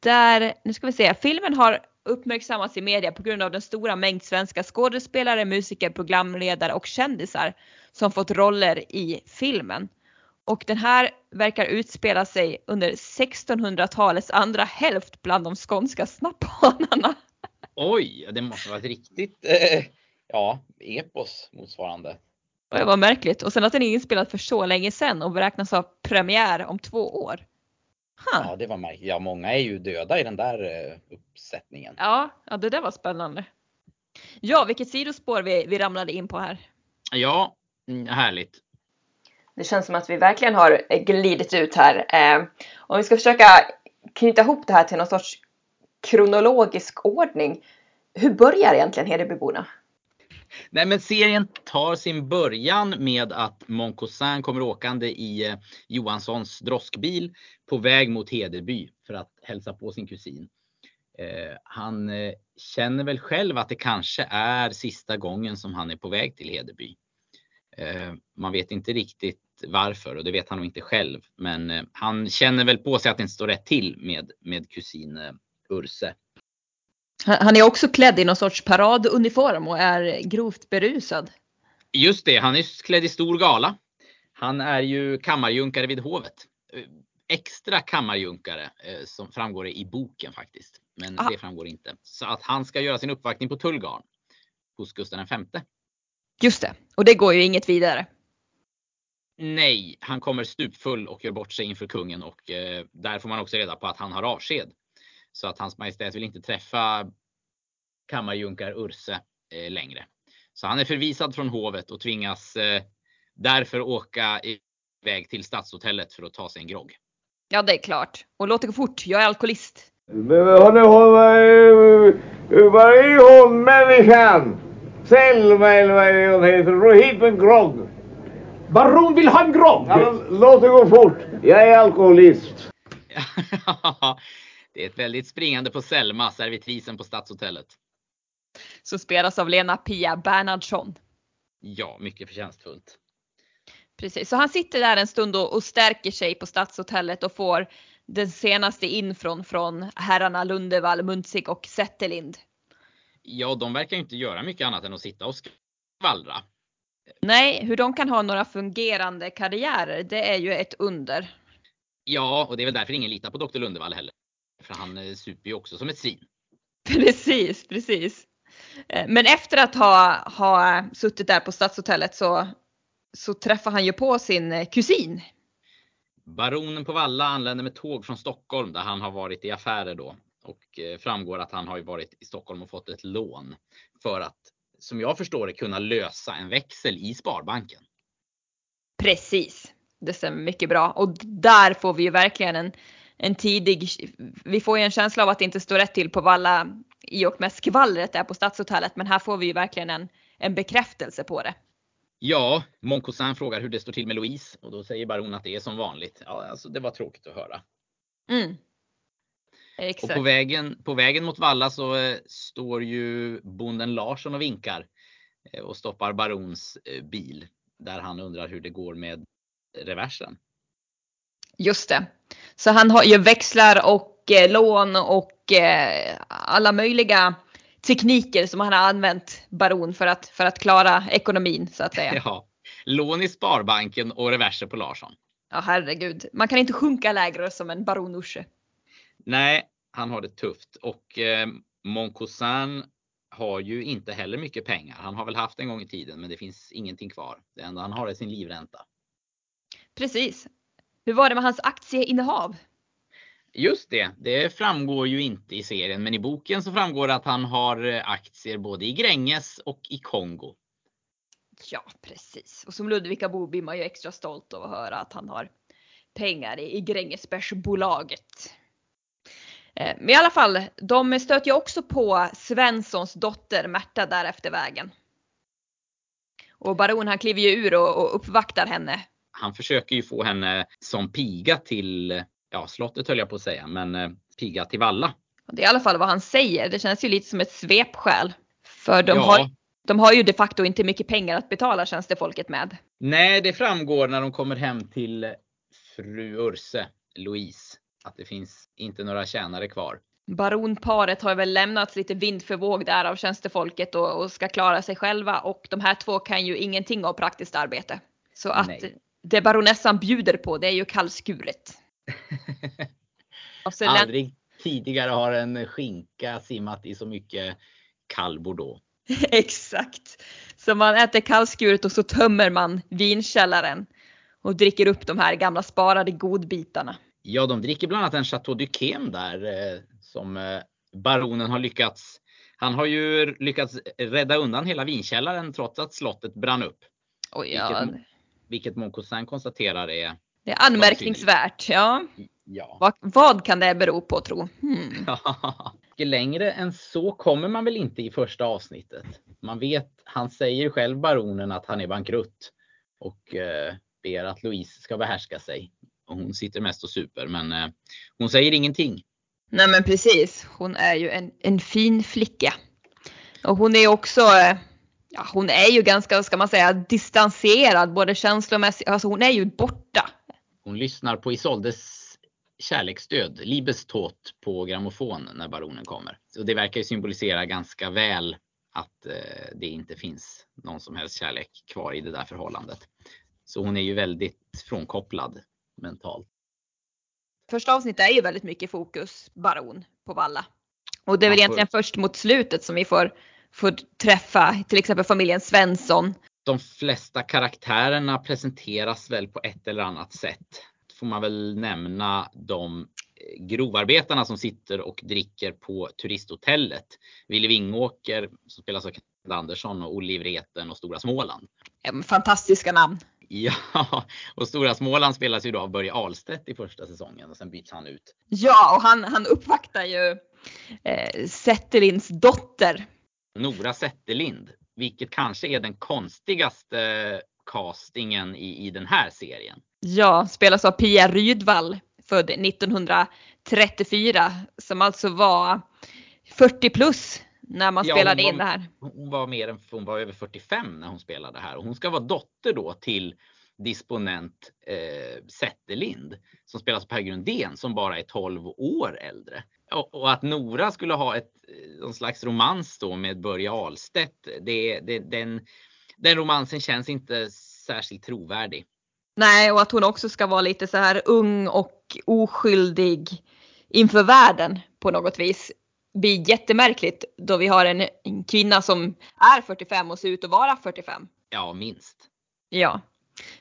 där, nu ska vi se, filmen har uppmärksammats i media på grund av den stora mängd svenska skådespelare, musiker, programledare och kändisar som fått roller i filmen. Och den här verkar utspela sig under 1600-talets andra hälft bland de skånska snapphanarna. Oj, det måste vara ett riktigt eh, ja, epos motsvarande. Det var märkligt. Och sen att den är inspelad för så länge sedan och beräknas ha premiär om två år. Huh. Ja, det var märkligt. Ja, många är ju döda i den där eh, uppsättningen. Ja, ja, det där var spännande. Ja, vilket sidospår vi, vi ramlade in på här. Ja, mm, härligt. Det känns som att vi verkligen har glidit ut här. Eh, om vi ska försöka knyta ihop det här till någon sorts kronologisk ordning. Hur börjar egentligen Hedebyborna? Nej, men serien tar sin början med att Moncousin kommer åkande i eh, Johanssons droskbil på väg mot Hedeby för att hälsa på sin kusin. Eh, han eh, känner väl själv att det kanske är sista gången som han är på väg till Hedeby. Man vet inte riktigt varför och det vet han nog inte själv. Men han känner väl på sig att det inte står rätt till med, med kusin Urse. Han är också klädd i någon sorts paraduniform och är grovt berusad. Just det, han är klädd i stor gala. Han är ju kammarjunkare vid hovet. Extra kammarjunkare eh, som framgår i boken faktiskt. Men Aha. det framgår inte. Så att han ska göra sin uppvaktning på Tullgarn hos Gustav V. Just det, och det går ju inget vidare. Nej, han kommer stupfull och gör bort sig inför kungen och eh, där får man också reda på att han har avsked. Så att hans majestät vill inte träffa kammarjunkar Urse eh, längre. Så han är förvisad från hovet och tvingas eh, därför åka iväg till stadshotellet för att ta sig en grogg. Ja, det är klart. Och låt det gå fort, jag är alkoholist. Var är hon människan? Selma eller vad hon heter? Ro hit med en grogg. Baron vill ha en grogg! Ja, låt det gå fort. Jag är alkoholist. det är ett väldigt springande på Selma, servitrisen på stadshotellet. Som spelas av Lena Pia Bernhardsson. Ja, mycket förtjänstfullt. Precis, så han sitter där en stund och, och stärker sig på stadshotellet och får den senaste infron från herrarna Lundevall, Muntzig och Zetterlind. Ja, de verkar inte göra mycket annat än att sitta och skvallra. Nej, hur de kan ha några fungerande karriärer, det är ju ett under. Ja, och det är väl därför ingen litar på Dr. Lundevall heller. För han eh, super ju också som ett svin. Precis, precis. Eh, Men efter att ha, ha suttit där på stadshotellet så, så träffar han ju på sin eh, kusin. Baronen på Valla anländer med tåg från Stockholm där han har varit i affärer då. Och framgår att han har ju varit i Stockholm och fått ett lån för att, som jag förstår det, kunna lösa en växel i Sparbanken. Precis, det stämmer mycket bra. Och där får vi ju verkligen en, en tidig, vi får ju en känsla av att det inte står rätt till på Valla i och med skvallret där på Stadshotellet. Men här får vi ju verkligen en, en bekräftelse på det. Ja, Moncosan frågar hur det står till med Louise och då säger baron att det är som vanligt. Ja, alltså det var tråkigt att höra. Mm. Och på vägen, på vägen mot Valla så eh, står ju bonden Larsson och vinkar eh, och stoppar barons eh, bil där han undrar hur det går med reversen. Just det. Så han har ju växlar och eh, lån och eh, alla möjliga tekniker som han har använt baron för att, för att klara ekonomin så att säga. Ja, lån i Sparbanken och reverser på Larsson. Ja herregud, man kan inte sjunka lägre som en baron Urse. Nej, han har det tufft och eh, Moncosan har ju inte heller mycket pengar. Han har väl haft en gång i tiden, men det finns ingenting kvar. Det enda han har är sin livränta. Precis. Hur var det med hans aktieinnehav? Just det, det framgår ju inte i serien, men i boken så framgår det att han har eh, aktier både i Gränges och i Kongo. Ja, precis. Och som Ludvikabo blir man ju extra stolt över att höra att han har pengar i, Grängesbergsbolaget. Eh, men i alla fall, de stöter ju också på Svenssons dotter Märta där efter vägen. Och baron han kliver ju ur och, och uppvaktar henne. Han försöker ju få henne som piga till, ja slottet höll jag på att säga, men eh, piga till Valla. Det är i alla fall vad han säger. Det känns ju lite som ett svepskäl. För de, ja. har, de har ju de facto inte mycket pengar att betala tjänstefolket med. Nej, det framgår när de kommer hem till fru Urse, Louise att det finns inte några tjänare kvar. Baronparet har väl lämnats lite vind för våg där av tjänstefolket och, och, ska klara sig själva och de här två kan ju ingenting av praktiskt arbete. Så att Nej. Det baronessan bjuder på det är ju kallskuret. Aldrig tidigare har en skinka simmat i så mycket kall bordeaux. Exakt. Så man äter kallskuret och så tömmer man vinkällaren och dricker upp de här gamla sparade godbitarna. Ja, de dricker bland annat en Chateau Duquesne där eh, som eh, baronen har lyckats. Han har ju lyckats rädda undan hela vinkällaren trots att slottet brann upp. Oj, ja. Vilket, vilket Moncousin konstaterar är. Det är anmärkningsvärt. Ja. ja. Vad, vad, kan det bero på tro? Hmm. Längre än så kommer man väl inte i första avsnittet. Man vet, han säger själv baronen att han är bankrutt och eh, ber att Louise ska behärska sig och hon sitter mest och super men eh, hon säger ingenting. Nej men precis. Hon är ju en, en fin flicka. Och hon är också, eh, ja hon är ju ganska, ska man säga, distanserad både känslomässigt, alltså hon är ju borta. Hon lyssnar på Isoldes kärleksstöd, Libestot på grammofon när baronen kommer. Och det verkar ju symbolisera ganska väl att eh, det inte finns någon som helst kärlek kvar i det där förhållandet. Så hon är ju väldigt frånkopplad mentalt. Första avsnittet är ju väldigt mycket fokus baron på Valla. Och det är väl egentligen först mot slutet som vi får, får träffa till exempel familjen Svensson. De flesta karaktärerna presenteras väl på ett eller annat sätt. Får man väl nämna de grovarbetarna som sitter och dricker på turisthotellet. Ville Vingåker som spelas av Kent Andersson och Olle Vreten och Stora Småland. Fantastiska namn. Ja, och Stora Småland spelas ju då av Börje Ahlstedt i första säsongen och sen byts han ut. Ja, och han, han uppvaktar ju eh, dotter. Nora Zetterlind, vilket kanske är den konstigaste castingen i, i den här serien. Ja, spelas av Pia Rydvall, född 1934, som alltså var 40 plus när man ja, spelade var, in det här. Hon var mer än, hon var över 45 när hon spelade här och hon ska vara dotter då till disponent eh, Zetterlind som spelas av Per Grundén som bara är 12 år äldre. Och, och, att Nora skulle ha ett eh, någon slags romans då med Börje Ahlstedt. Det, det, den, den romansen känns inte särskilt trovärdig. Nej, och att hon också ska vara lite så här ung och oskyldig inför världen på något vis blir jättemärkligt då vi har en, en kvinna som är 45 och ser ut att vara 45. Ja, minst. Ja.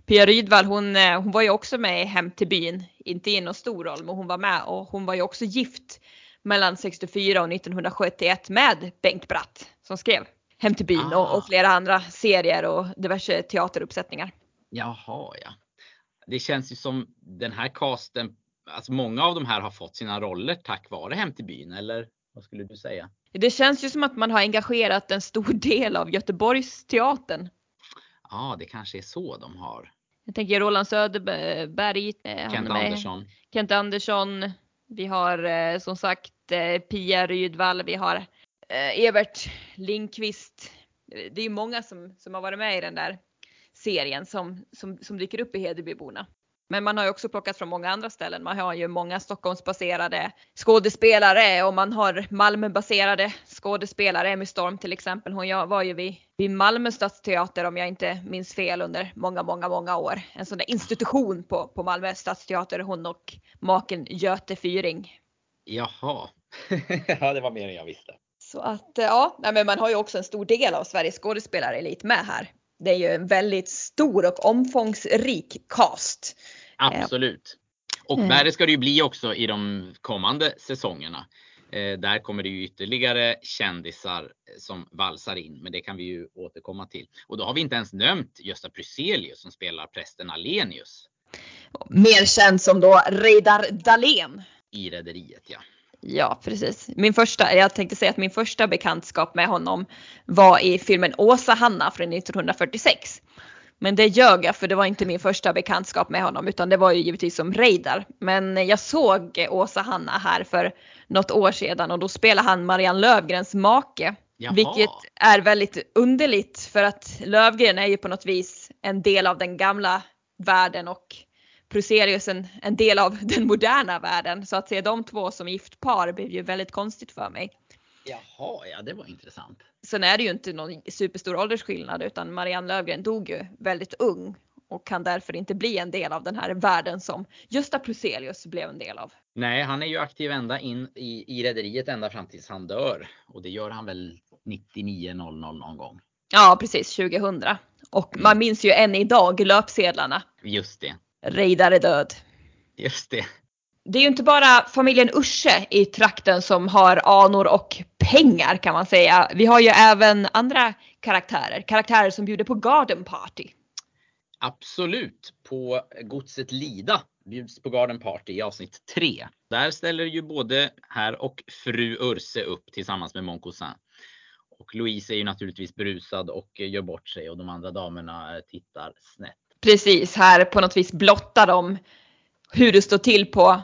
Pia Rydvall hon, eh, hon var ju också med i Hem till byn. Inte i någon stor roll men hon var med och hon var ju också gift mellan 64 och 1971 med Bengt Bratt som skrev Hem till byn ah. och, och, flera andra serier och diverse teateruppsättningar. Jaha ja. Det känns ju som den här casten alltså många av de här har fått sina roller tack vare Hem till byn eller vad skulle du säga? Det känns ju som att man har engagerat en stor del av Göteborgsteatern. Ja, det kanske är så de har. Jag tänker Roland Söderberg, eh, Kent. Andersson. Kent Andersson. Vi har eh, som sagt eh, Pia Rydvall, vi har eh, Evert Lindqvist. Det är ju många som, som har varit med i den där serien som, som, som dyker upp i Hedebyborna. Men man har ju också plockat från många andra ställen. Man har ju många Stockholmsbaserade skådespelare och man har Malmöbaserade skådespelare. Emmy Storm till exempel. Hon var ju vid, vid Malmö stadsteater om jag inte minns fel under många, många, många år. En sån där institution på, på Malmö stadsteater. Hon och maken Göte Fyring. Jaha, ja det var mer än jag visste. Så att ja, men man har ju också en stor del av Sveriges skådespelarelit med här. Det är ju en väldigt stor och omfångsrik cast. Absolut. Och Mm. värre ska det ju bli också i de kommande säsongerna. Eh, där kommer det ju ytterligare kändisar som valsar in, men det kan vi ju återkomma till. Och då har vi inte ens nämnt Gösta Bruzelius som spelar prästen Alenius Mer känd som då Reidar Dahlén. i Rederiet. Ja. Ja, precis. Min första, jag tänkte säga att min första bekantskap med honom var i filmen Åsa Hanna från 1946. Men det ljög jag för det var inte min första bekantskap med honom utan det var ju givetvis som Reidar. Men jag såg Åsa Hanna här för något år sedan och då spelade han Marianne Lövgrens make. Jaha. Vilket är väldigt underligt för att Lövgren är ju på något vis en del av den gamla världen och Pruselius en, en del av den moderna världen. Så att se de två som gift par blev ju väldigt konstigt för mig. Jaha, ja det var intressant. Sen är det ju inte någon superstor åldersskillnad utan Marianne Lövgren dog ju väldigt ung och kan därför inte bli en del av den här världen som Gösta Pruselius blev en del av. Nej, han är ju aktiv ända in i, i Rederiet ända fram tills han dör. Och det gör han väl 99.00 någon gång. Ja precis, 2000. Och man minns ju än idag löpsedlarna. Just det, Reidar är död. just det. Det är ju inte bara familjen Usche i trakten som har anor och pengar kan man säga. Vi har ju även andra karaktärer, karaktärer som bjuder på garden party. Absolut. På godset Lida bjuds på Garden Party i avsnitt 3. Där ställer ju både herr och fru Urse upp tillsammans med Mon Cousin. Och Louise är ju naturligtvis berusad och gör bort sig och de andra damerna eh, tittar snett. Precis, här på något vis blottar de hur det står till på,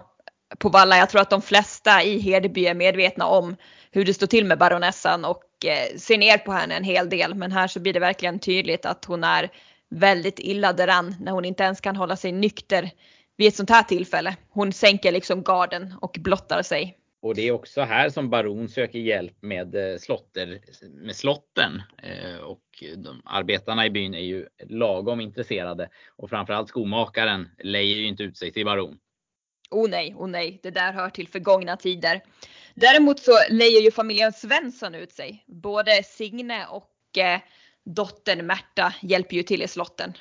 på Valla. Jag tror att de flesta i Hedeby är medvetna om hur det står till med baronessan och eh, ser ner på henne en hel del. Men här så blir det verkligen tydligt att hon är väldigt illa däran när hon inte ens kan hålla sig nykter vid ett sånt här tillfälle. Hon sänker liksom garden och blottar sig. Och det är också här som baron söker hjälp med eh, slotter, med slotten. Eh, Och de, arbetarna i byn är ju lagom intresserade. Och framförallt skomakaren lejer ju inte ut sig till baron. Oh nej, oh nej, det där hör till förgångna tider. Däremot så lejer ju familjen Svensson ut sig. Både Signe och eh, dottern Märta hjälper ju till i slotten.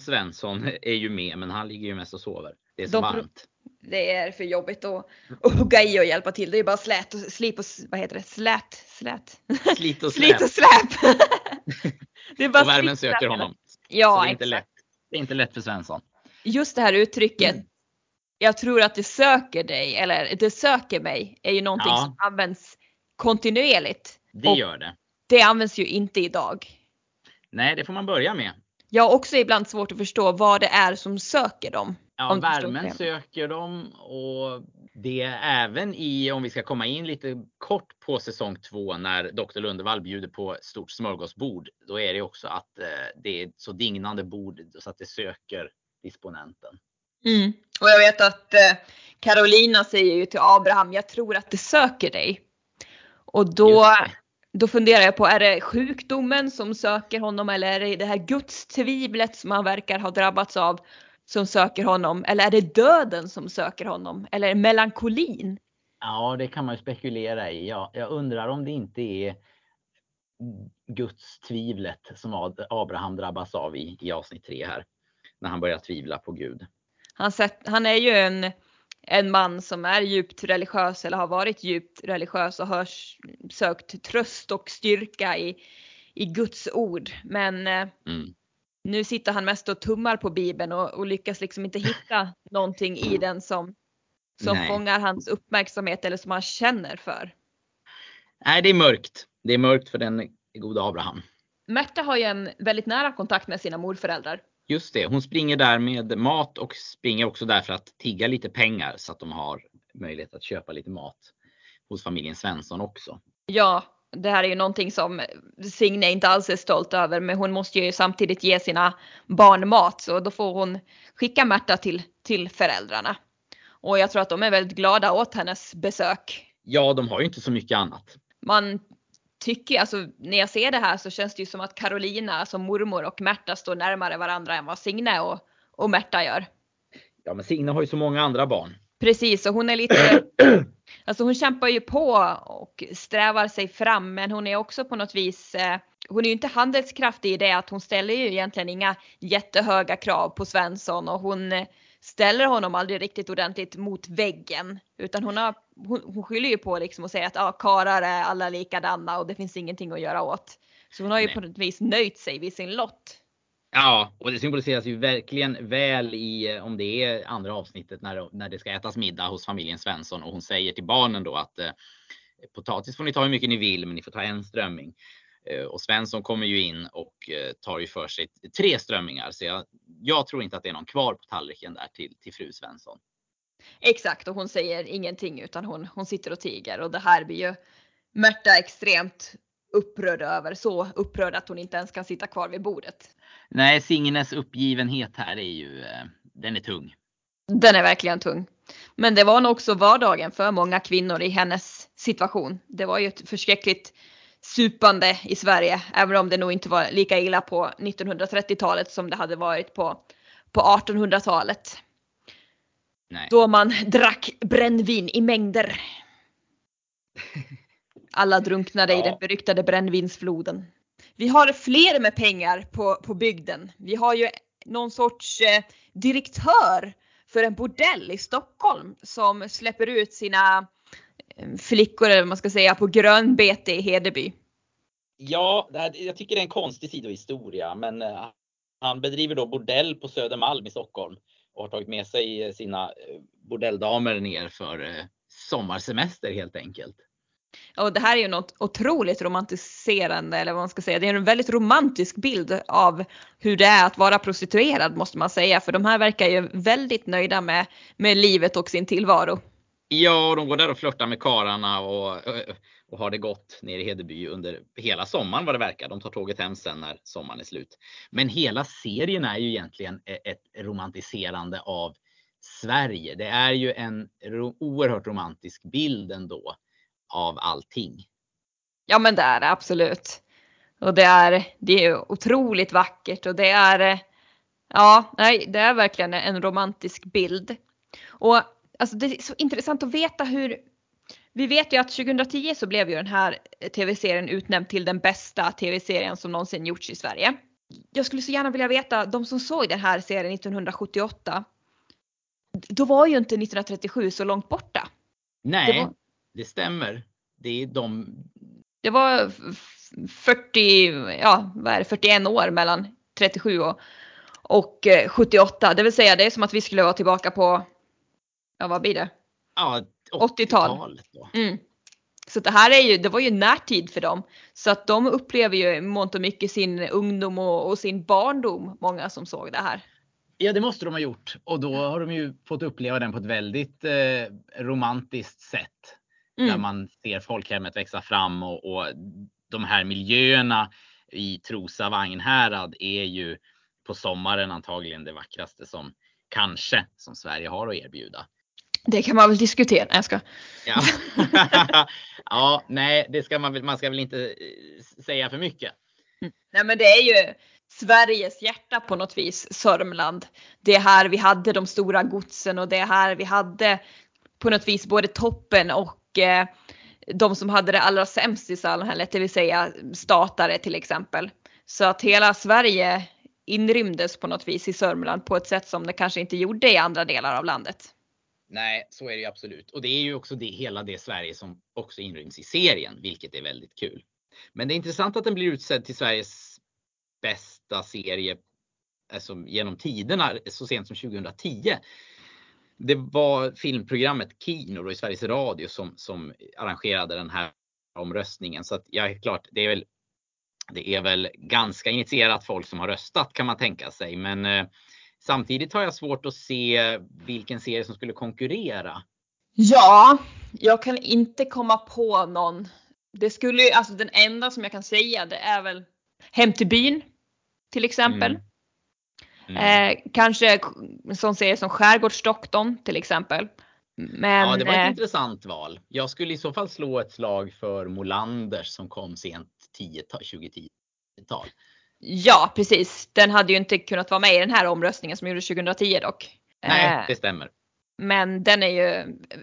Svensson är ju med men han ligger ju mest och sover. Det är så De- varmt. Det är för jobbigt att, att hugga i och hjälpa till. Det är bara slät och slip och vad heter det? Slät? Slät? Slit och Slit släp. och släp! det är bara Och värmen slit söker honom. Så Ja, det är inte exakt. lätt. Det är inte lätt för Svensson. Just det här uttrycket. Jag tror att det söker dig eller det söker mig är ju någonting Ja. som används kontinuerligt. Det Och- gör det. Det används ju inte idag. Nej, det får man börja med. Jag har också ibland svårt att förstå vad det är som söker dem. Ja, värmen söker dem och det är även i, om vi ska komma in lite kort på säsong två när Dr. Lundevall bjuder på ett stort smörgåsbord. Då är det också att eh, det är ett så dignande bord så att det söker disponenten. Mm. Och jag vet att eh, Carolina säger ju till Abraham, jag tror att det söker dig. Och då. Då funderar jag på, är det sjukdomen som söker honom eller är det det här gudstvivlet som han verkar ha drabbats av som söker honom? Eller är det döden som söker honom? Eller melankolin? Ja, det kan man ju spekulera i. Ja, jag undrar om det inte är Guds tvivlet som Abraham drabbas av i, i avsnitt tre här. När han börjar tvivla på Gud. Han, sett, han är ju en, en man som är djupt religiös eller har varit djupt religiös och har sökt tröst och styrka i, i Guds ord. Men eh, Mm. nu sitter han mest och tummar på Bibeln och, och lyckas liksom inte hitta någonting i den som, som Nej. fångar hans uppmärksamhet eller som han känner för. Nej, det är mörkt. Det är mörkt för den gode Abraham. Märta har ju en väldigt nära kontakt med sina morföräldrar. Just det, hon springer där med mat och springer också där för att tigga lite pengar så att de har möjlighet att köpa lite mat hos familjen Svensson också. Ja, det här är ju någonting som Signe inte alls är stolt över men hon måste ju samtidigt ge sina barn mat så då får hon skicka Märta till, till föräldrarna. Och jag tror att de är väldigt glada åt hennes besök. Ja, de har ju inte så mycket annat. Man tycker, alltså när jag ser det här så känns det ju som att Carolina, alltså mormor och Märta står närmare varandra än vad Signe och, och Märta gör. Ja, men Signe har ju så många andra barn. Precis, och hon är lite, alltså hon kämpar ju på och strävar sig fram men hon är också på något vis, eh, hon är ju inte handelskraftig i det att hon ställer ju egentligen inga jättehöga krav på Svensson och hon ställer honom aldrig riktigt ordentligt mot väggen utan hon, har, hon, hon skyller ju på liksom och säger att ja, karar är alla likadana och det finns ingenting att göra åt. Så hon har ju Nej. på något vis nöjt sig vid sin lott. Ja, och det symboliseras ju verkligen väl i eh, om det är andra avsnittet när, när det ska ätas middag hos familjen Svensson och hon säger till barnen då att eh, potatis får ni ta hur mycket ni vill, men ni får ta en strömming. Eh, och Svensson kommer ju in och eh, tar ju för sig tre strömmingar, så jag, jag tror inte att det är någon kvar på tallriken där till, till fru Svensson. Exakt och hon säger ingenting utan hon, hon sitter och tiger och det här blir ju Märta extremt upprörd över. Så upprörd att hon inte ens kan sitta kvar vid bordet. Nej, Signes uppgivenhet här är ju, eh, den är tung. Den är verkligen tung. Men det var nog också vardagen för många kvinnor i hennes situation. Det var ju ett förskräckligt supande i Sverige, även om det nog inte var lika illa på 1930-talet som det hade varit på, på 1800-talet. Nej. Då man drack brännvin i mängder. Alla drunknade i Ja. den beryktade brännvinsfloden. Vi har fler med pengar på, på bygden. Vi har ju någon sorts eh, direktör för en bordell i Stockholm som släpper ut sina flickor, eller vad man ska säga, på grönbete i Hedeby. Ja, det här, jag tycker det är en konstig sidohistoria, men eh, han bedriver då bordell på Södermalm i Stockholm och har tagit med sig eh, sina eh, bordelldamer ner för sommarsemester helt enkelt. Och det här är ju något otroligt romantiserande eller vad man ska säga. Det är en väldigt romantisk bild av hur det är att vara prostituerad måste man säga. För de här verkar ju väldigt nöjda med, med livet och sin tillvaro. Ja, de går där och flörtar med kararna och, och har det gott nere i Hedeby under hela sommaren vad det verkar. De tar tåget hem sen när sommaren är slut. Men hela serien är ju egentligen e, ett romantiserande av Sverige. Det är ju en ro- oerhört romantisk bild ändå av allting. Ja men det är det absolut. Och det är, det är otroligt vackert och det är, ja, nej, det är verkligen en romantisk bild. Och alltså det är så intressant att veta hur, vi vet ju att 2010 så blev ju den här tv-serien utnämnd till den bästa tv-serien som någonsin gjorts i Sverige. Jag skulle så gärna vilja veta, de som såg den här serien 1978, då var ju inte 1937 så långt borta. Nej, Det det, var- stämmer. Det är de. Det var f- 40, ja vad är det, 41 år mellan 37 och, och eh, 78. Det vill säga det är som att vi skulle vara tillbaka på, ja vad blir det? Ja, 80-tal. 80-talet då. Mm. Så det här är ju, det var ju närtid för dem. Så att de upplever ju mångt och mycket sin ungdom och, och sin barndom, många som såg det här. Ja, det måste de ha gjort och då har de ju fått uppleva den på ett väldigt eh, romantiskt sätt. Där Mm. man ser folkhemmet växa fram och, och de här miljöerna i Trosa Vagnhärad är ju på sommaren antagligen det vackraste som kanske som Sverige har att erbjuda. Det kan man väl diskutera. Nej, Jag ska. Ja, ja nej, det ska man väl. Man ska väl inte eh, säga för mycket. Nej men det är ju Sveriges hjärta på något vis, Sörmland. Det är här vi hade de stora godsen och det är här vi hade på något vis både toppen och eh, de som hade det allra sämst i samhället, det vill säga statare till exempel. Så att hela Sverige inrymdes på något vis i Sörmland på ett sätt som det kanske inte gjorde i andra delar av landet. Nej, så är det ju absolut. Och det är ju också det, hela det Sverige som också inryms i serien, vilket är väldigt kul. Men det är intressant att den blir utsedd till Sveriges bästa serie alltså, genom tiderna så sent som 2010. det var filmprogrammet Kino i Sveriges Radio som, som arrangerade den här omröstningen. Så att jag är klart, det är väl det är väl ganska initierat folk som har röstat kan man tänka sig. Men eh, samtidigt har jag svårt att se vilken serie som skulle konkurrera. Ja, jag kan inte komma på någon. Det skulle alltså den enda som jag kan säga det är väl Hem till byn till exempel. Mm. Mm. Eh, kanske en sån serie som Skärgårdsdoktorn till exempel. Men, ja, det var ett eh, intressant val. Jag skulle i så fall slå ett slag för Molanders som kom sent 2010-tal. Ja, precis. Den hade ju inte kunnat vara med i den här omröstningen som gjordes 2010 dock. Nej, Eh, det stämmer. Men den är ju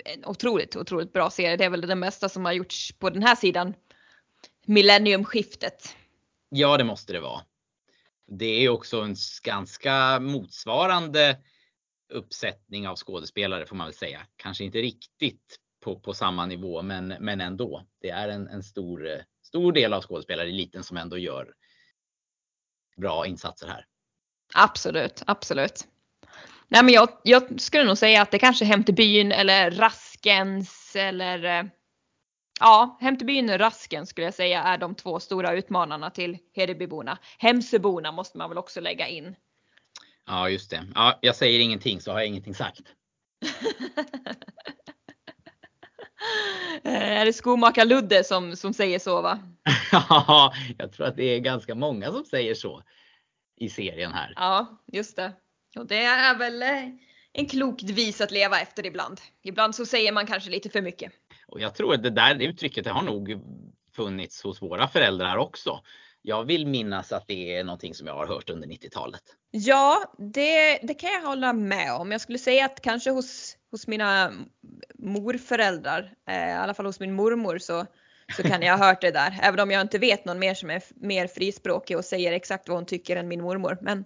en otroligt, otroligt bra serie. Det är väl den bästa som har gjorts på den här sidan millenniumskiftet. Ja, det måste det vara. Det är också en ganska motsvarande uppsättning av skådespelare får man väl säga. Kanske inte riktigt på, på samma nivå, men, men ändå. Det är en, en stor, eh, stor del av skådespelareliten som ändå gör bra insatser här. Absolut, absolut. Nej men jag, jag skulle nog säga att det kanske Hem till byn eller Raskens eller eh, Ja, Hem till byn och Rasken skulle jag säga är de två stora utmanarna till Hedebyborna. Hemsöborna måste man väl också lägga in. Ja, just det. Ja, jag säger ingenting så har jag ingenting sagt. Eh, är det skomakar Ludde som, som säger så va? Ja, jag tror att det är ganska många som säger så i serien här. Ja, just det. Och det är väl eh, en klok devis att leva efter ibland. Ibland så säger man kanske lite för mycket. Och jag tror att det där uttrycket det har nog funnits hos våra föräldrar också. Jag vill minnas att det är någonting som jag har hört under 90-talet. Ja, det, det kan jag hålla med om. Jag skulle säga att kanske hos, hos mina morföräldrar, eh, i alla fall hos min mormor så, så kan jag ha hört det där. Även om jag inte vet någon mer som är mer frispråkig och säger exakt vad hon tycker än min mormor. Men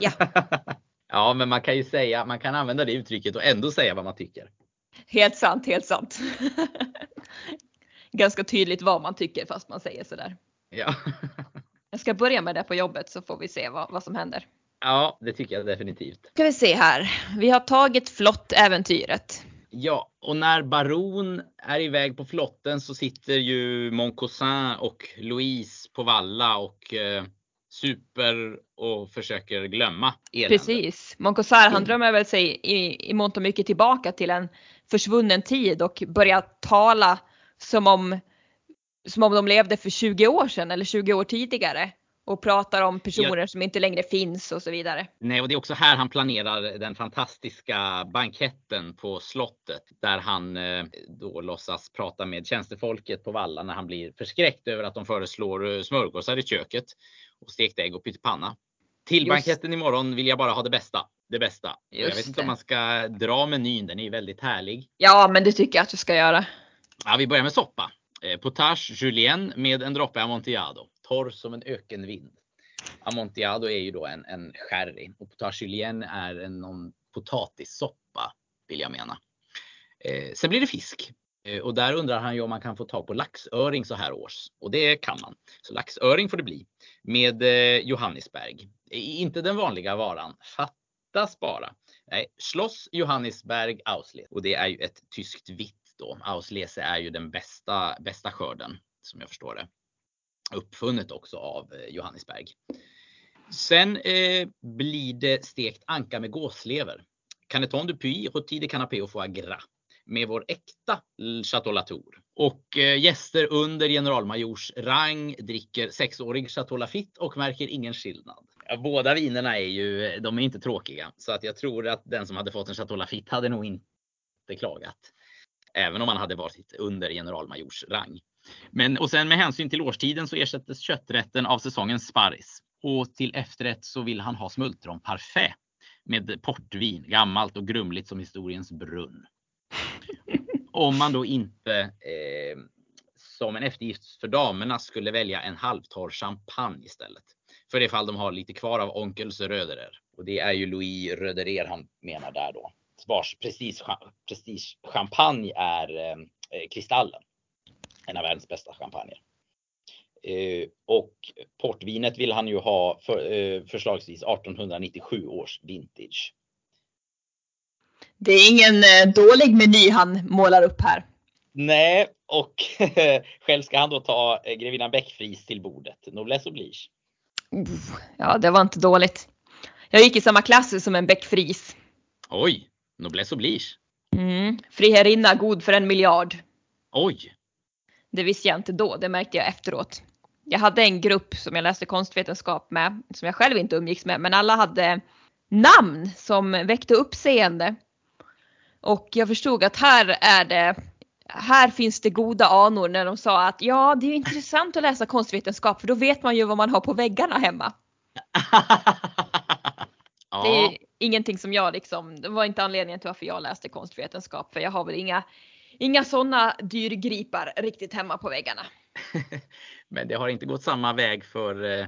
ja, ja, men man kan ju säga, man kan använda det uttrycket och ändå säga vad man tycker. helt sant, helt sant. Ganska tydligt vad man tycker fast man säger sådär. Ja. Jag ska börja med det på jobbet så får vi se vad, vad som händer. Ja, det tycker jag definitivt. Ska vi se här. Vi har tagit flott-äventyret. Ja, och när Baron är iväg på flotten så sitter ju Moncousin och Louise på valla och eh, super och försöker glömma eländet. Precis. Moncosar han drömmer väl sig i, i mångt och mycket tillbaka till en försvunnen tid och börjar tala som om, som om de levde för 20 år sedan eller 20 år tidigare. Och pratar om personer som inte längre finns och så vidare. Nej, och det är också här han planerar den fantastiska banketten på slottet där han eh, då låtsas prata med tjänstefolket på Valla när han blir förskräckt över att de föreslår eh, smörgåsar i köket och stekt ägg och pyttipanna. Till Just. banketten imorgon vill jag bara ha det bästa. Det bästa. Och jag Just vet inte det. om man ska dra menyn. Den är ju väldigt härlig. Ja, men det tycker jag att du ska göra. Ja, vi börjar med soppa. Eh, potage julienne med en droppe amontillado. Torr som en ökenvind. Amontillado är ju då en, en sherry och potage julienne är en någon potatissoppa vill jag mena. Eh, sen blir det fisk. Eh, och där undrar han ju om man kan få tag på laxöring så här års. Och det kan man. Så laxöring får det bli. Med eh, Johannisberg. Eh, Inte den vanliga varan. Fattas bara. Nej, Schloss Johannisberg Auslese. Och det är ju ett tyskt vitt då. Auslese är ju den bästa, bästa skörden som jag förstår det. Uppfunnet också av eh, Johannesberg. Johannisberg. Sen eh, blir det stekt anka med gåslever. Caneton du Puy, rôti de canapé och foie gras. Med vår äkta Chateau Latour. Och eh, gäster under generalmajors rang dricker sexårig Chateau Lafite och märker ingen skillnad. Ja, båda vinerna är ju, eh, de är inte tråkiga. Så att jag tror att den som hade fått en Chateau Lafite hade nog inte klagat. Även om man hade varit under generalmajors rang. Men och sen med hänsyn till årstiden så ersättes kötträtten av säsongens sparris. Och till efterrätt så vill han ha smultronparfait med portvin, gammalt och grumligt som historiens brunn. Om man då inte eh, som en eftergift för damerna skulle välja en halvtorr champagne istället. För det fall de har lite kvar av onkels Röderer. Och det är ju Louis Röderer han menar där då. Vars prestige, prestige champagne är eh, Kristallen. En av världens bästa champagner. Eh, och portvinet vill han ju ha för, eh, förslagsvis 1897 års vintage. Det är ingen eh, dålig meny han målar upp här. Nej, och själv ska han då ta grevinnan Bäckfris till bordet. Noblesse oblige. Oh, ja, det var inte dåligt. Jag gick i samma klass som en Bäckfris. Oj, noblesse oblige. Mm. Friherrinna god för en miljard. Oj, Det visste jag inte då, det märkte jag efteråt. Jag hade en grupp som jag läste konstvetenskap med, som jag själv inte umgicks med, men alla hade namn som väckte uppseende. Och jag förstod att här är det, här finns det goda anor när de sa att ja, det är intressant att läsa konstvetenskap för då vet man ju vad man har på väggarna hemma. Det är ingenting som jag liksom, det var inte anledningen till varför jag läste konstvetenskap för jag har väl inga, inga sådana dyrgripar riktigt hemma på väggarna. men det har inte gått samma väg för eh,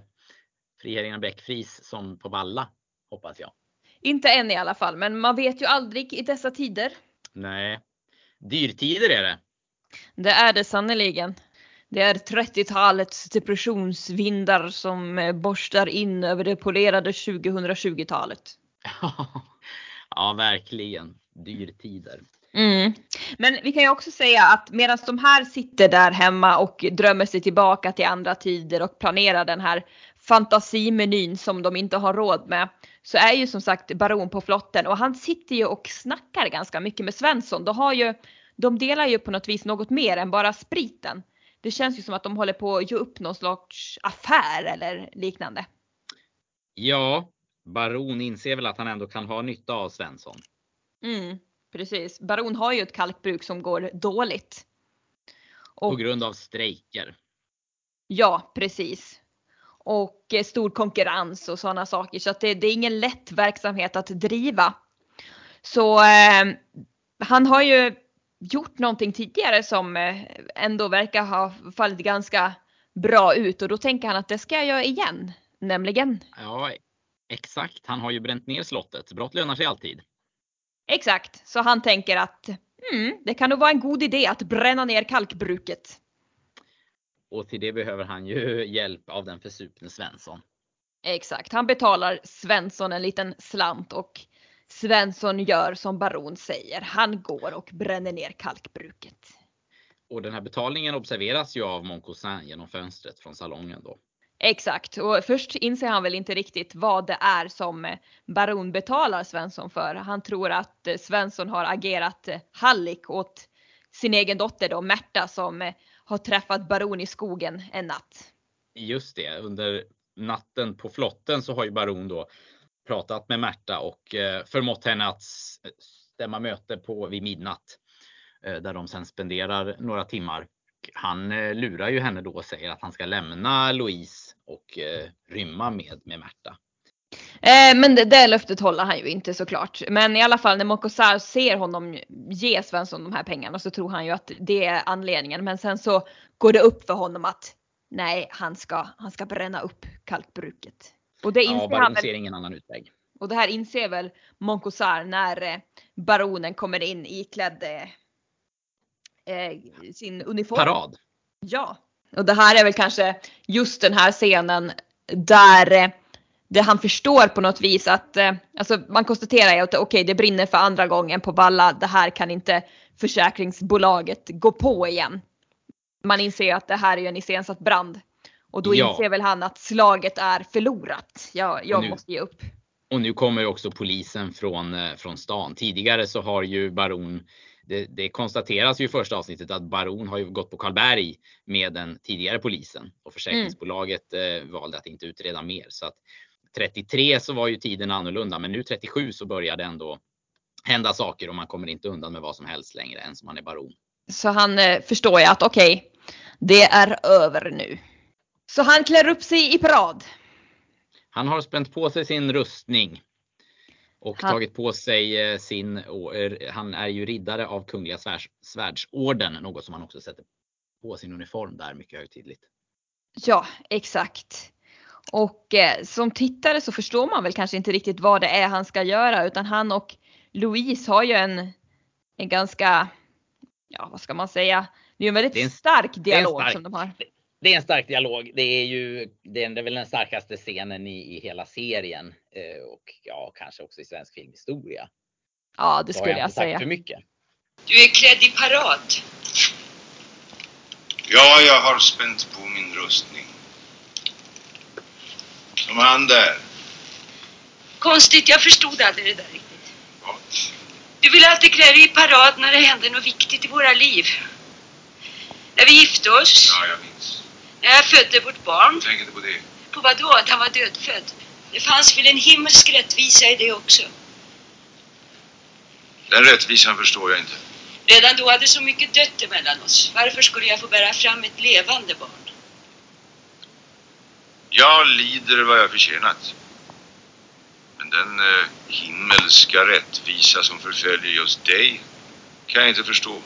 friherrinnan Bäckfris som på Valla, hoppas jag. Inte än i alla fall, men man vet ju aldrig i dessa tider. Nej, dyrtider är det. Det är det sannerligen. Det är 30-talets depressionsvindar som eh, borstar in över det polerade 2020-talet. ja, verkligen. Dyrtider. Mm. Men vi kan ju också säga att medan de här sitter där hemma och drömmer sig tillbaka till andra tider och planerar den här fantasimenyn som de inte har råd med så är ju som sagt baron på flotten och han sitter ju och snackar ganska mycket med Svensson. De, har ju, de delar ju på något vis något mer än bara spriten. Det känns ju som att de håller på att ge upp någon slags affär eller liknande. Ja, Baron inser väl att han ändå kan ha nytta av Svensson. Mm, precis. Baron har ju ett kalkbruk som går dåligt. På Och, grund av strejker. ja, precis. Och eh, stor konkurrens och sådana saker. Så att det, det är ingen lätt verksamhet att driva. Så eh, han har ju gjort någonting tidigare som eh, ändå verkar ha fallit ganska bra ut och då tänker han att det ska jag göra igen. Nämligen. Ja, exakt. Han har ju bränt ner slottet. Brott lönar sig alltid. Exakt, så han tänker att mm, det kan nog vara en god idé att bränna ner kalkbruket. Och till det behöver han ju hjälp av den försupne Svensson. Exakt, han betalar Svensson en liten slant och Svensson gör som baron säger. Han går och bränner ner kalkbruket. Och den här betalningen observeras ju av Mon Cousin genom fönstret från salongen då. Exakt, och först inser han väl inte riktigt vad det är som eh, baron betalar Svensson för. Han tror att eh, Svensson har agerat eh, hallick åt sin egen dotter då, Märta, som har träffat baron i skogen en natt. Just det, under natten på flotten så har ju Baron då pratat med Märta och förmått henne att stämma möte på vid midnatt. Där de sen spenderar några timmar. Han lurar ju henne då och säger att han ska lämna Louise och eh, rymma med, med Märta. Eh, men det, det löftet håller han ju inte såklart. Men i alla fall när Mokosar ser honom ge Svensson de här pengarna så tror han ju att det är anledningen. Men sen så går det upp för honom att nej, han ska, han ska bränna upp kalkbruket. Och det Ja, inser han Baron ser ingen annan utväg. och det här inser väl Monkosar när eh, baronen kommer in iklädd eh, eh, sin uniform. Parad. Ja. Och det här är väl kanske just den här scenen där eh, det han förstår på något vis att, eh, alltså man konstaterar ju att okej det brinner för andra gången på Valla, det här kan inte försäkringsbolaget gå på igen. Man inser ju att det här är ju en iscensatt brand. Och då Ja. inser väl han att slaget är förlorat. Jag, jag Nu. måste ge upp. Och nu kommer ju också polisen från, eh, från stan. Tidigare så har ju Baron det, det konstateras ju i första avsnittet att Baron har ju gått på Karlberg med den tidigare polisen och försäkringsbolaget eh, valde att inte utreda mer. Så att 33 så var ju tiden annorlunda men nu 37 så börjar det ändå hända saker och man kommer inte undan med vad som helst längre än som man är baron. Så han eh, förstår ju att okej, det är över nu. Så han klär upp sig i parad. Han har spänt på sig sin rustning. Och tagit på sig eh, sin, han är ju riddare av Kungliga svärds, svärdsorden, något som han också sätter på sin uniform där mycket högtidligt. Ja, exakt. Och eh, som tittare så förstår man väl kanske inte riktigt vad det är han ska göra utan han och Louise har ju en, en ganska, ja vad ska man säga, det är en väldigt är en- stark är en dialog stark- som de har. Det är en stark dialog. Det är ju det är väl den starkaste scenen i, i hela serien eh, och ja, kanske också i svensk filmhistoria. Ja, det skulle jag jag säga. för mycket. Du är klädd i parad. Ja, jag har spänt på min rustning. Som han där. Konstigt, jag förstod aldrig det där riktigt. Ja. Du vill alltid klä dig i parad när det händer något viktigt i våra liv. När vi gifte oss, ja, jag minns. Jag födde vårt barn. Tänk inte på det. På vad då? Att han var dödfödd? Det fanns väl en himmelsk rättvisa i det också? Den rättvisan förstår jag inte. Redan då hade så mycket dött emellan oss. Varför skulle jag få bära fram ett levande barn? Jag lider vad jag förtjänat. Men den eh, himmelska rättvisa som förföljer just dig kan jag inte förstå.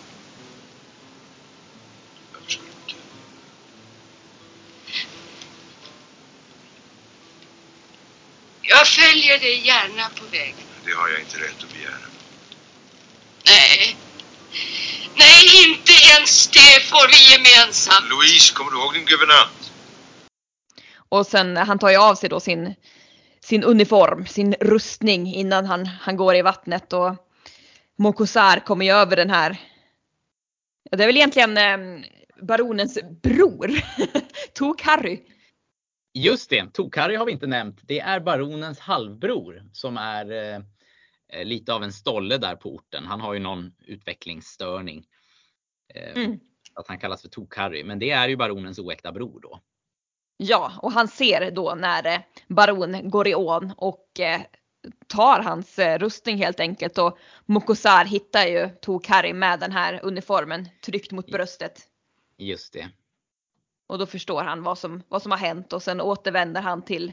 Jag förstår inte. Jag följer dig gärna på väg. Det har jag inte rätt att begära. Nej. Nej, inte ens det får vi gemensamt. Louise, kommer du ihåg din guvernant? Och sen han tar ju av sig då sin, sin uniform, sin rustning innan han, han går i vattnet och Mokosar kommer ju över den här. Ja, det är väl egentligen eh, baronens bror, Tok-Harry. Just det, Tok-Harry har vi inte nämnt. Det är baronens halvbror som är eh, lite av en stolle där på orten. Han har ju någon utvecklingsstörning. Eh, Mm. Att han kallas för Tok-Harry. Men det är ju baronens oäkta bror då. Ja, och han ser då när eh, baron går i ån och eh, tar hans eh, rustning helt enkelt och Mokosar hittar ju Tok-Harry med den här uniformen tryckt mot bröstet. Just det. Och då förstår han vad som, vad som har hänt och sen återvänder han till,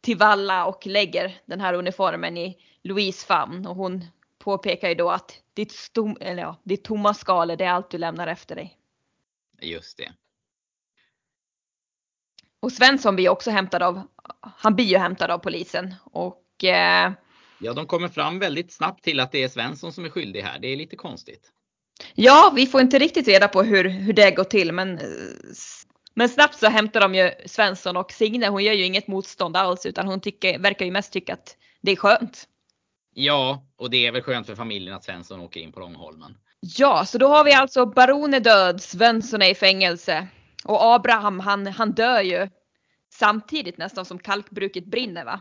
till Valla och lägger den här uniformen i Louise famn och hon påpekar ju då att ditt, stom, eller ja, ditt tomma skal är det allt du lämnar efter dig. Just det. Och Svensson blir också hämtad av, han blir ju hämtad av polisen och eh, Ja, de kommer fram väldigt snabbt till att det är Svensson som är skyldig här. Det är lite konstigt. ja, vi får inte riktigt reda på hur, hur det går till men eh, men snabbt så hämtar de ju Svensson och Signe hon gör ju inget motstånd alls utan hon tycker, verkar ju mest tycka att det är skönt. Ja, och det är väl skönt för familjen att Svensson åker in på Långholmen. Ja, så då har vi alltså Baron är död, Svensson är i fängelse och Abraham han, han dör ju samtidigt nästan som kalkbruket brinner va?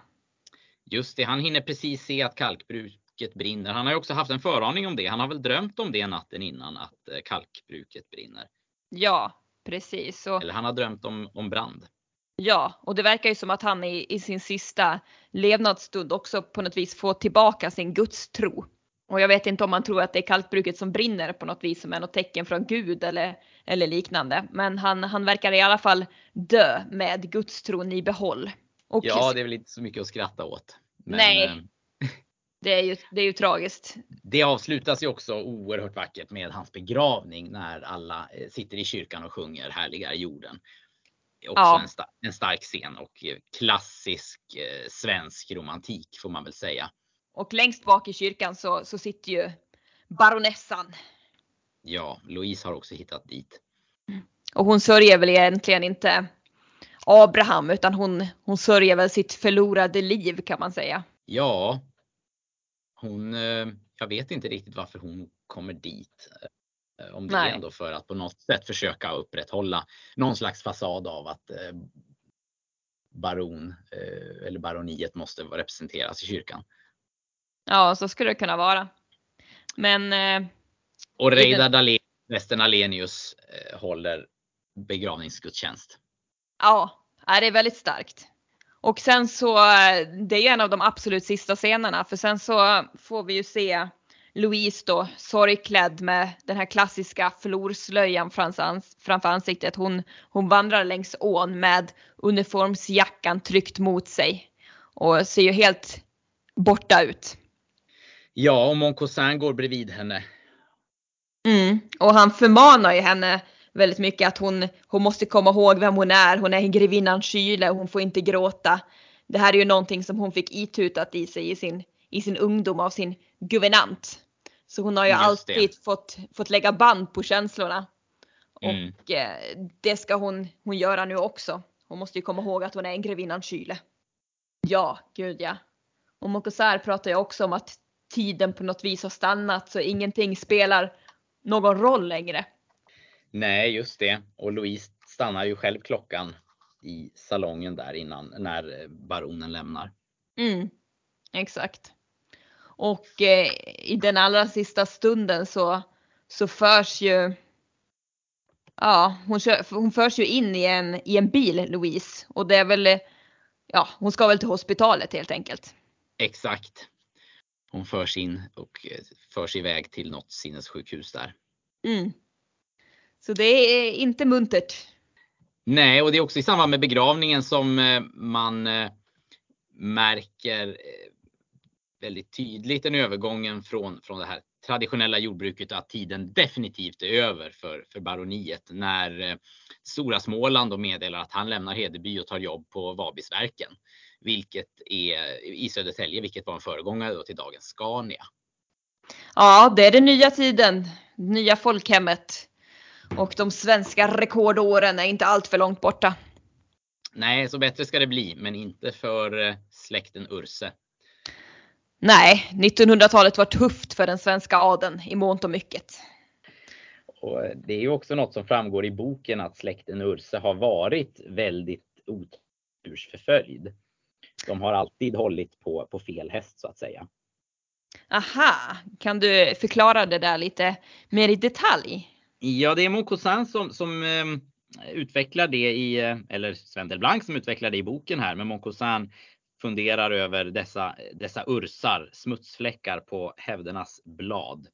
Just det, han hinner precis se att kalkbruket brinner. Han har ju också haft en föraning om det. Han har väl drömt om det natten innan att eh, kalkbruket brinner. Ja, precis. Och, Eller han har drömt om, om brand. ja, och det verkar ju som att han i, i sin sista levnadsstund också på något vis får tillbaka sin gudstro. Och jag vet inte om man tror att det är kalkbruket som brinner på något vis som är något tecken från Gud eller, eller liknande. Men han, han verkar i alla fall dö med gudstron i behåll. Och Ja, det är väl inte så mycket att skratta åt. Men, Nej. Det, är ju, det är ju tragiskt. Det avslutas ju också oerhört vackert med hans begravning när alla eh, sitter i kyrkan och sjunger Härliga är jorden. Också Ja. en, sta- en stark scen och eh, klassisk eh, svensk romantik får man väl säga. Och längst bak i kyrkan så, så sitter ju baronessan. Ja, Louise har också hittat dit. Och hon sörjer väl egentligen inte Abraham utan hon, hon sörjer väl sitt förlorade liv kan man säga. Ja, hon, eh, jag vet inte riktigt varför hon kommer dit. Eh, Om det Nej. är ändå för att på något sätt försöka upprätthålla någon slags fasad av att eh, baron eller baroniet måste representeras i kyrkan. Ja, så skulle det kunna vara. Men Och Reidar Dahlén, Västern Alenius håller begravningsgudstjänst. ja, det är väldigt starkt. Och sen så, det är ju en av de absolut sista scenerna för sen så får vi ju se Louise då sorgklädd med den här klassiska florslöjan framför ans- framför ansiktet. Hon, hon vandrar längs ån med uniformsjackan tryckt mot sig och ser ju helt borta ut. Ja, och Moncousin går bredvid henne. Mm. Och han förmanar ju henne väldigt mycket att hon, hon måste komma ihåg vem hon är. Hon är grevinnan Kyle, hon får inte gråta. Det här är ju någonting som hon fick itutat i sig i sin, i sin ungdom av sin guvernant. Så hon har ju Just det. alltid fått, fått lägga band på känslorna. Mm. Och eh, det ska hon, hon göra nu också. Hon måste ju komma ihåg att hon är en grevinnan Kyle. Ja, gud ja. Och Mokosar pratar ju också om att tiden på något vis har stannat så ingenting spelar någon roll längre. Nej, just det. Och Louise stannar ju själv klockan i salongen där innan när baronen lämnar. Mm, exakt. Och eh, i den allra sista stunden så, så förs ju Ja, hon, kör, hon förs ju in i en, i en bil, Louise. Och det är väl, ja, hon ska väl till hospitalet helt enkelt. Exakt. Hon förs in och eh, förs iväg till något sinnessjukhus där. Mm. Så det är inte muntert. Nej, och det är också i samband med begravningen som eh, man eh, märker väldigt tydligt den övergången från, från det här traditionella jordbruket att tiden definitivt är över för, för baroniet när eh, Stora Småland då meddelar att han lämnar Hedeby och tar jobb på Vabisverken, vilket är i Södertälje, vilket var en föregångare då till dagens Scania. Ja, det är den nya tiden, nya folkhemmet. Och de svenska rekordåren är inte allt för långt borta. Nej, så bättre ska det bli, men inte för eh, släkten Urse. Nej, 1900-talet var tufft för den svenska adeln i mångt och mycket. Och det är ju också något som framgår i boken att släkten Urse har varit väldigt otursförföljd. De har alltid hållit på, på fel häst så att säga. Aha, kan du förklara det där lite mer i detalj? Ja, det är Mon som, som eh, utvecklar det i, eh, eller Sven Delblanc som utvecklar det i boken här, men Mon funderar över dessa, dessa ursar, smutsfläckar på hävdernas blad.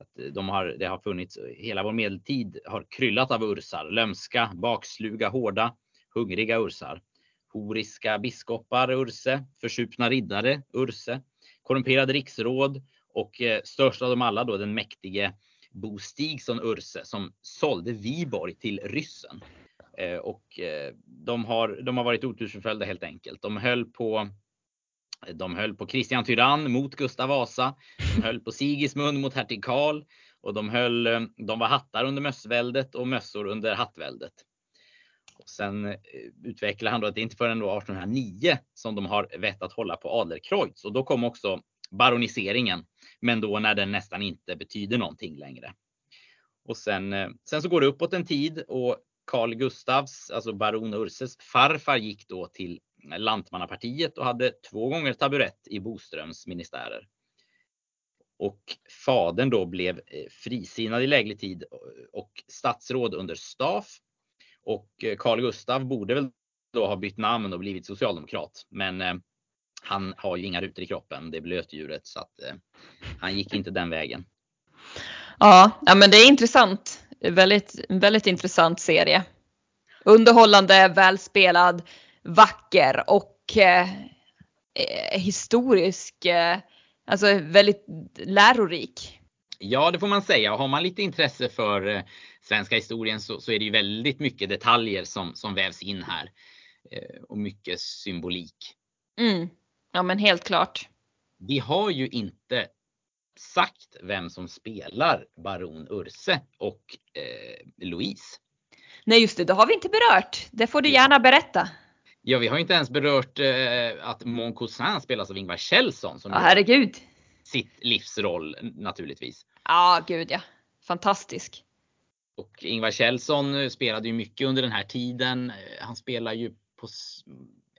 Att eh, de har, det har funnits, eh, hela vår medeltid har kryllat av ursar, lömska, baksluga, hårda, hungriga ursar. Horiska biskopar Urse, försupna riddare Urse, korrumperade riksråd och eh, störst av dem alla då den mäktige Bo Stigson Urse som sålde Viborg till ryssen. Eh, och eh, de har, de har varit otursförföljda helt enkelt. De höll på de höll på Kristian Tyrann mot Gustav Vasa. De höll på Sigismund mot hertig Karl och de höll, eh, de var hattar under mössväldet och mössor under hattväldet. Och sen eh, utvecklar han då att det inte förrän då 1809 som de har vett att hålla på Adlercreutz och då kom också baroniseringen. Men då när den nästan inte betyder någonting längre. Och sen, eh, sen så går det uppåt en tid och Carl Gustavs, alltså baron Urses farfar gick då till Lantmannapartiet och hade två gånger taburett i Boströms ministärer. Och fadern då blev eh, frisinnad i läglig tid och statsråd under Staff. Och eh, Carl Gustav borde väl då ha bytt namn och blivit socialdemokrat. Men han har ju inga rutor i kroppen, det blötdjuret, så att eh, han gick inte den vägen. Ja, ja men det är intressant väldigt, väldigt intressant serie. Underhållande, välspelad, vacker och eh, eh, historisk. Eh, alltså väldigt lärorik. Ja, det får man säga. Har man lite intresse för eh, svenska historien så, så, är det ju väldigt mycket detaljer som, som vävs in här. Eh, och mycket symbolik. Mm. Ja, men helt klart. Vi har ju inte sagt vem som spelar baron Urse och eh, Louise. Nej just det, det har vi inte berört. Det får du gärna berätta. Ja, vi har inte ens berört eh, att Mon Cousin spelas av Ingvar Kjellson. Som ja, herregud. Sitt livsroll naturligtvis. Ja, gud ja. Fantastisk. Och Ingvar Kjellson spelade ju mycket under den här tiden. Han spelar ju på,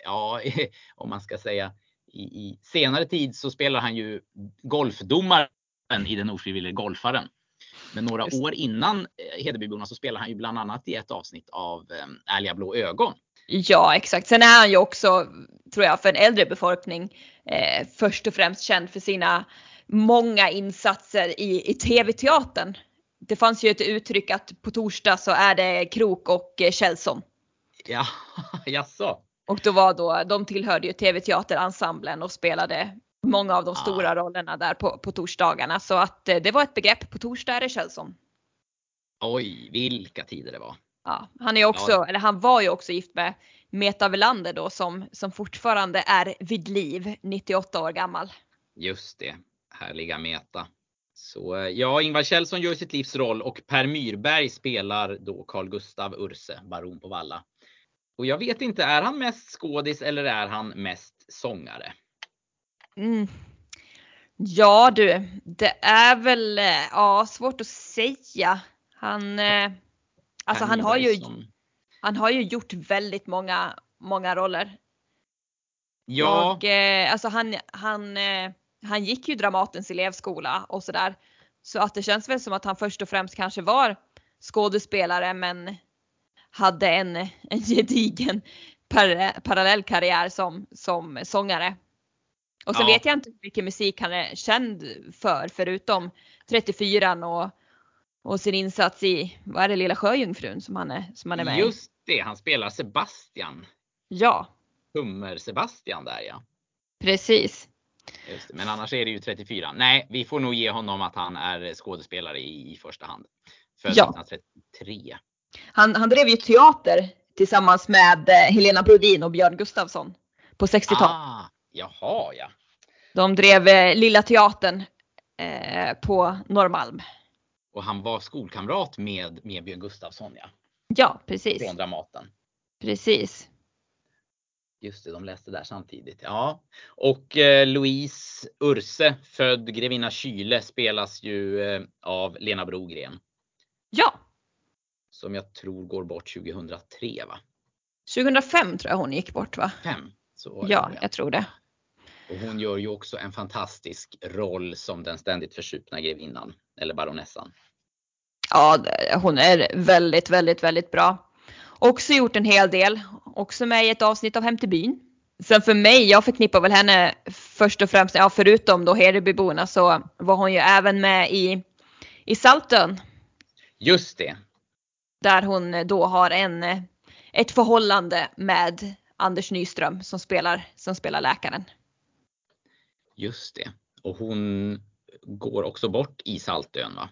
ja, om man ska säga i, i, senare tid så spelar han ju golfdomaren i Den ofrivillige golfaren. Men några år innan eh, Hedebyborna så spelar han ju bland annat i ett avsnitt av eh, Ärliga blå ögon. Ja exakt. Sen är han ju också, tror jag, för en äldre befolkning eh, först och främst känd för sina många insatser i, i tv-teatern. Det fanns ju ett uttryck att på torsdag så är det Krok och eh, Kjellson. Ja, jaså? Och då var då, de tillhörde ju tv-teaterensemblen och spelade många av de ja. stora rollerna där på, på torsdagarna. Så att eh, det var ett begrepp. På torsdag är det Kjellson. Oj, vilka tider det var. Ja, han är också, ja. eller han var ju också gift med Meta Velander då som, som fortfarande är vid liv, 98 år gammal. Just det, härliga Meta. Så eh, ja, Ingvar Kjellson gör sitt livs roll och Per Myrberg spelar då Carl Gustav Urse, baron på Valla. Och jag vet inte, är han mest skådis eller är han mest sångare? Mm. Ja du, det är väl eh, ja, svårt att säga. Han, eh, alltså han har ju, han har ju gjort väldigt många, många roller. Ja, Och, eh, alltså han, han, eh, han gick ju Dramatens elevskola och sådär. Så att det känns väl som att han först och främst kanske var skådespelare men hade en, en gedigen par, parallell karriär som, som sångare. Och sen Ja. vet jag inte mycket musik han är känd för förutom 34 och, och sin insats i, vad är det, Lilla Sjöjungfrun som han är, som han är med just det. Han spelar Sebastian. Ja, Hummer-Sebastian där ja. precis. Det. Men annars är det ju 34. Nej, vi får nog ge honom att han är skådespelare i, i första hand. Född Ja. 1933. Han, han drev ju teater tillsammans med eh, Helena Brodin och Björn Gustafsson på 60-talet. Ah, jaha ja. De drev eh, Lilla Teatern eh, på Norrmalm. Och han var skolkamrat med, med Björn Gustafsson ja. Ja, precis. Från Dramaten. Precis. Just det, de läste där samtidigt. Ja. Och eh, Louise Urse, född grevinna Kyle, spelas ju eh, av Lena Brogren. Ja, Som jag tror går bort 2003 va? 2005 tror jag hon gick bort va? Fem. Ja, jag tror det. Och hon gör ju också en fantastisk roll som den ständigt försupna grevinnan. Eller baronessan. Ja, hon är väldigt, väldigt, väldigt bra. Också gjort en hel del. Också med i ett avsnitt av Hem till byn. Sen för mig, jag förknippar väl henne först och främst, ja förutom då Hedebyborna så var hon ju även med i, i Saltön. Just det. Där hon då har en, ett förhållande med Anders Nyström som spelar, som spelar läkaren. Just det. Och hon går också bort i Saltön va?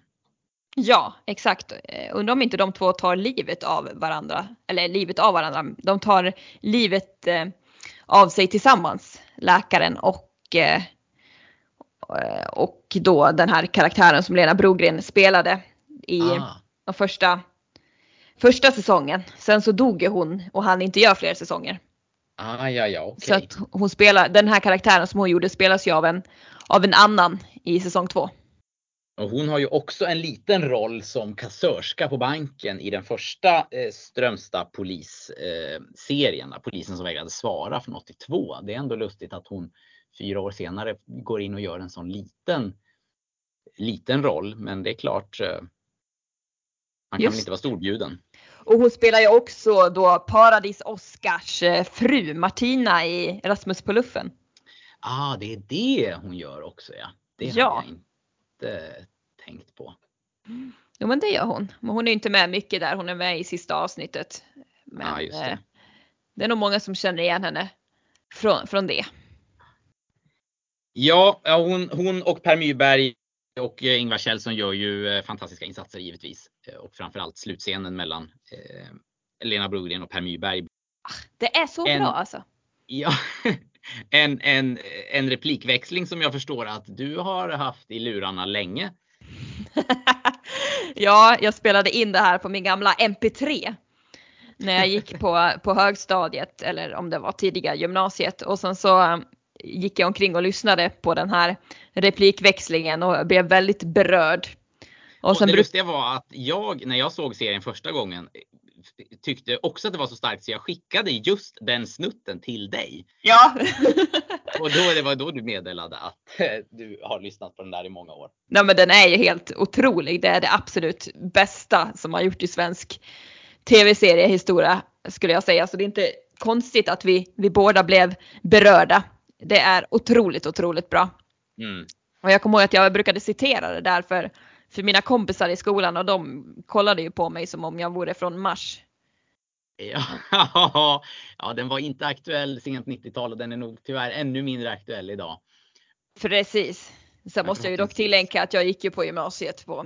Ja, exakt. Eh, Undrar om inte de två tar livet av varandra. Eller livet av varandra. De tar livet eh, av sig tillsammans. Läkaren och, eh, och då den här karaktären som Lena Brogren spelade i Ah, de första, första säsongen. Sen så dog hon och han inte göra fler säsonger. ah ja, ja, okej. Så att hon spelar, den här karaktären som hon gjorde spelas ju av en, av en annan i säsong två. Och hon har ju också en liten roll som kassörska på banken i den första eh, Strömstad polisserien. Eh, polisen som vägrade svara från 82. Det är ändå lustigt att hon fyra år senare går in och gör en sån liten, liten roll. Men det är klart, eh, man kan Just. väl inte vara storbjuden. Och hon spelar ju också då Paradis Oscars eh, fru Martina i Rasmus på luffen. Ah, det är det hon gör också ja. Det Ja. hade jag inte tänkt på. Jo men det gör hon. Men hon är inte med mycket där. Hon är med i sista avsnittet. Men Ja, just det. eh, det är nog många som känner igen henne från, från det. Ja, hon, hon och Per Myrberg och eh, Ingvar Kjellson gör ju eh, fantastiska insatser givetvis. Eh, Och framförallt slutscenen mellan Lena Brogren och Per Myrberg. Det är så En- bra alltså. Ja, en, en, en replikväxling som jag förstår att du har haft i lurarna länge. ja, jag spelade in det här på min gamla MP3. När jag gick på, på högstadiet eller om det var tidiga gymnasiet och sen så gick jag omkring och lyssnade på den här replikväxlingen och blev väldigt berörd. Och Och sen det lustiga var att jag, när jag såg serien första gången, tyckte också att det var så starkt så jag skickade just den snutten till dig. Ja. Och då, det var då du meddelade att eh, du har lyssnat på den där i många år. Nej men den är ju helt otrolig. Det är det absolut bästa som har gjort i svensk tv-seriehistoria skulle jag säga. Så det är inte konstigt att vi, vi båda blev berörda. Det är otroligt, otroligt bra. Mm. Och jag kommer ihåg att jag brukade citera det där för, för mina kompisar i skolan och de kollade ju på mig som om jag vore från Mars. Ja, ja, den var inte aktuell sent 90-tal och den är nog tyvärr ännu mindre aktuell idag. Precis. Sen måste jag ju dock tillägga att jag gick ju på gymnasiet på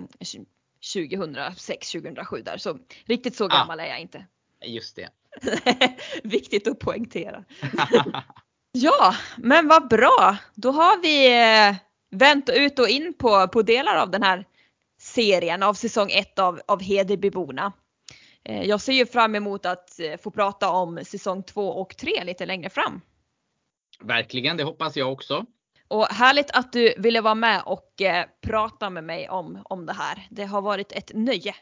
2006-2007 där. Så riktigt så gammal är jag inte. Just det. Viktigt att poängtera. Ja, men vad bra. Då har vi eh, vänt ut och in på, på delar av den här serien av säsong 1 av, av Hedebyborna. Eh, jag ser ju fram emot att eh, få prata om säsong 2 och 3 lite längre fram. Verkligen, det hoppas jag också. Och härligt att du ville vara med och prata med mig om, om det här. Det har varit ett nöje.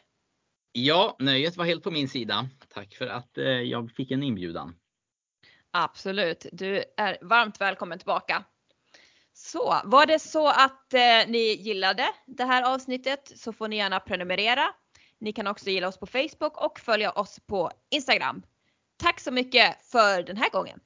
Ja, nöjet var helt på min sida. Tack för att jag fick en inbjudan. Absolut, du är varmt välkommen tillbaka. Så var det så att eh, ni gillade det här avsnittet så får ni gärna prenumerera. Ni kan också gilla oss på Facebook och följa oss på Instagram. Tack så mycket för den här gången.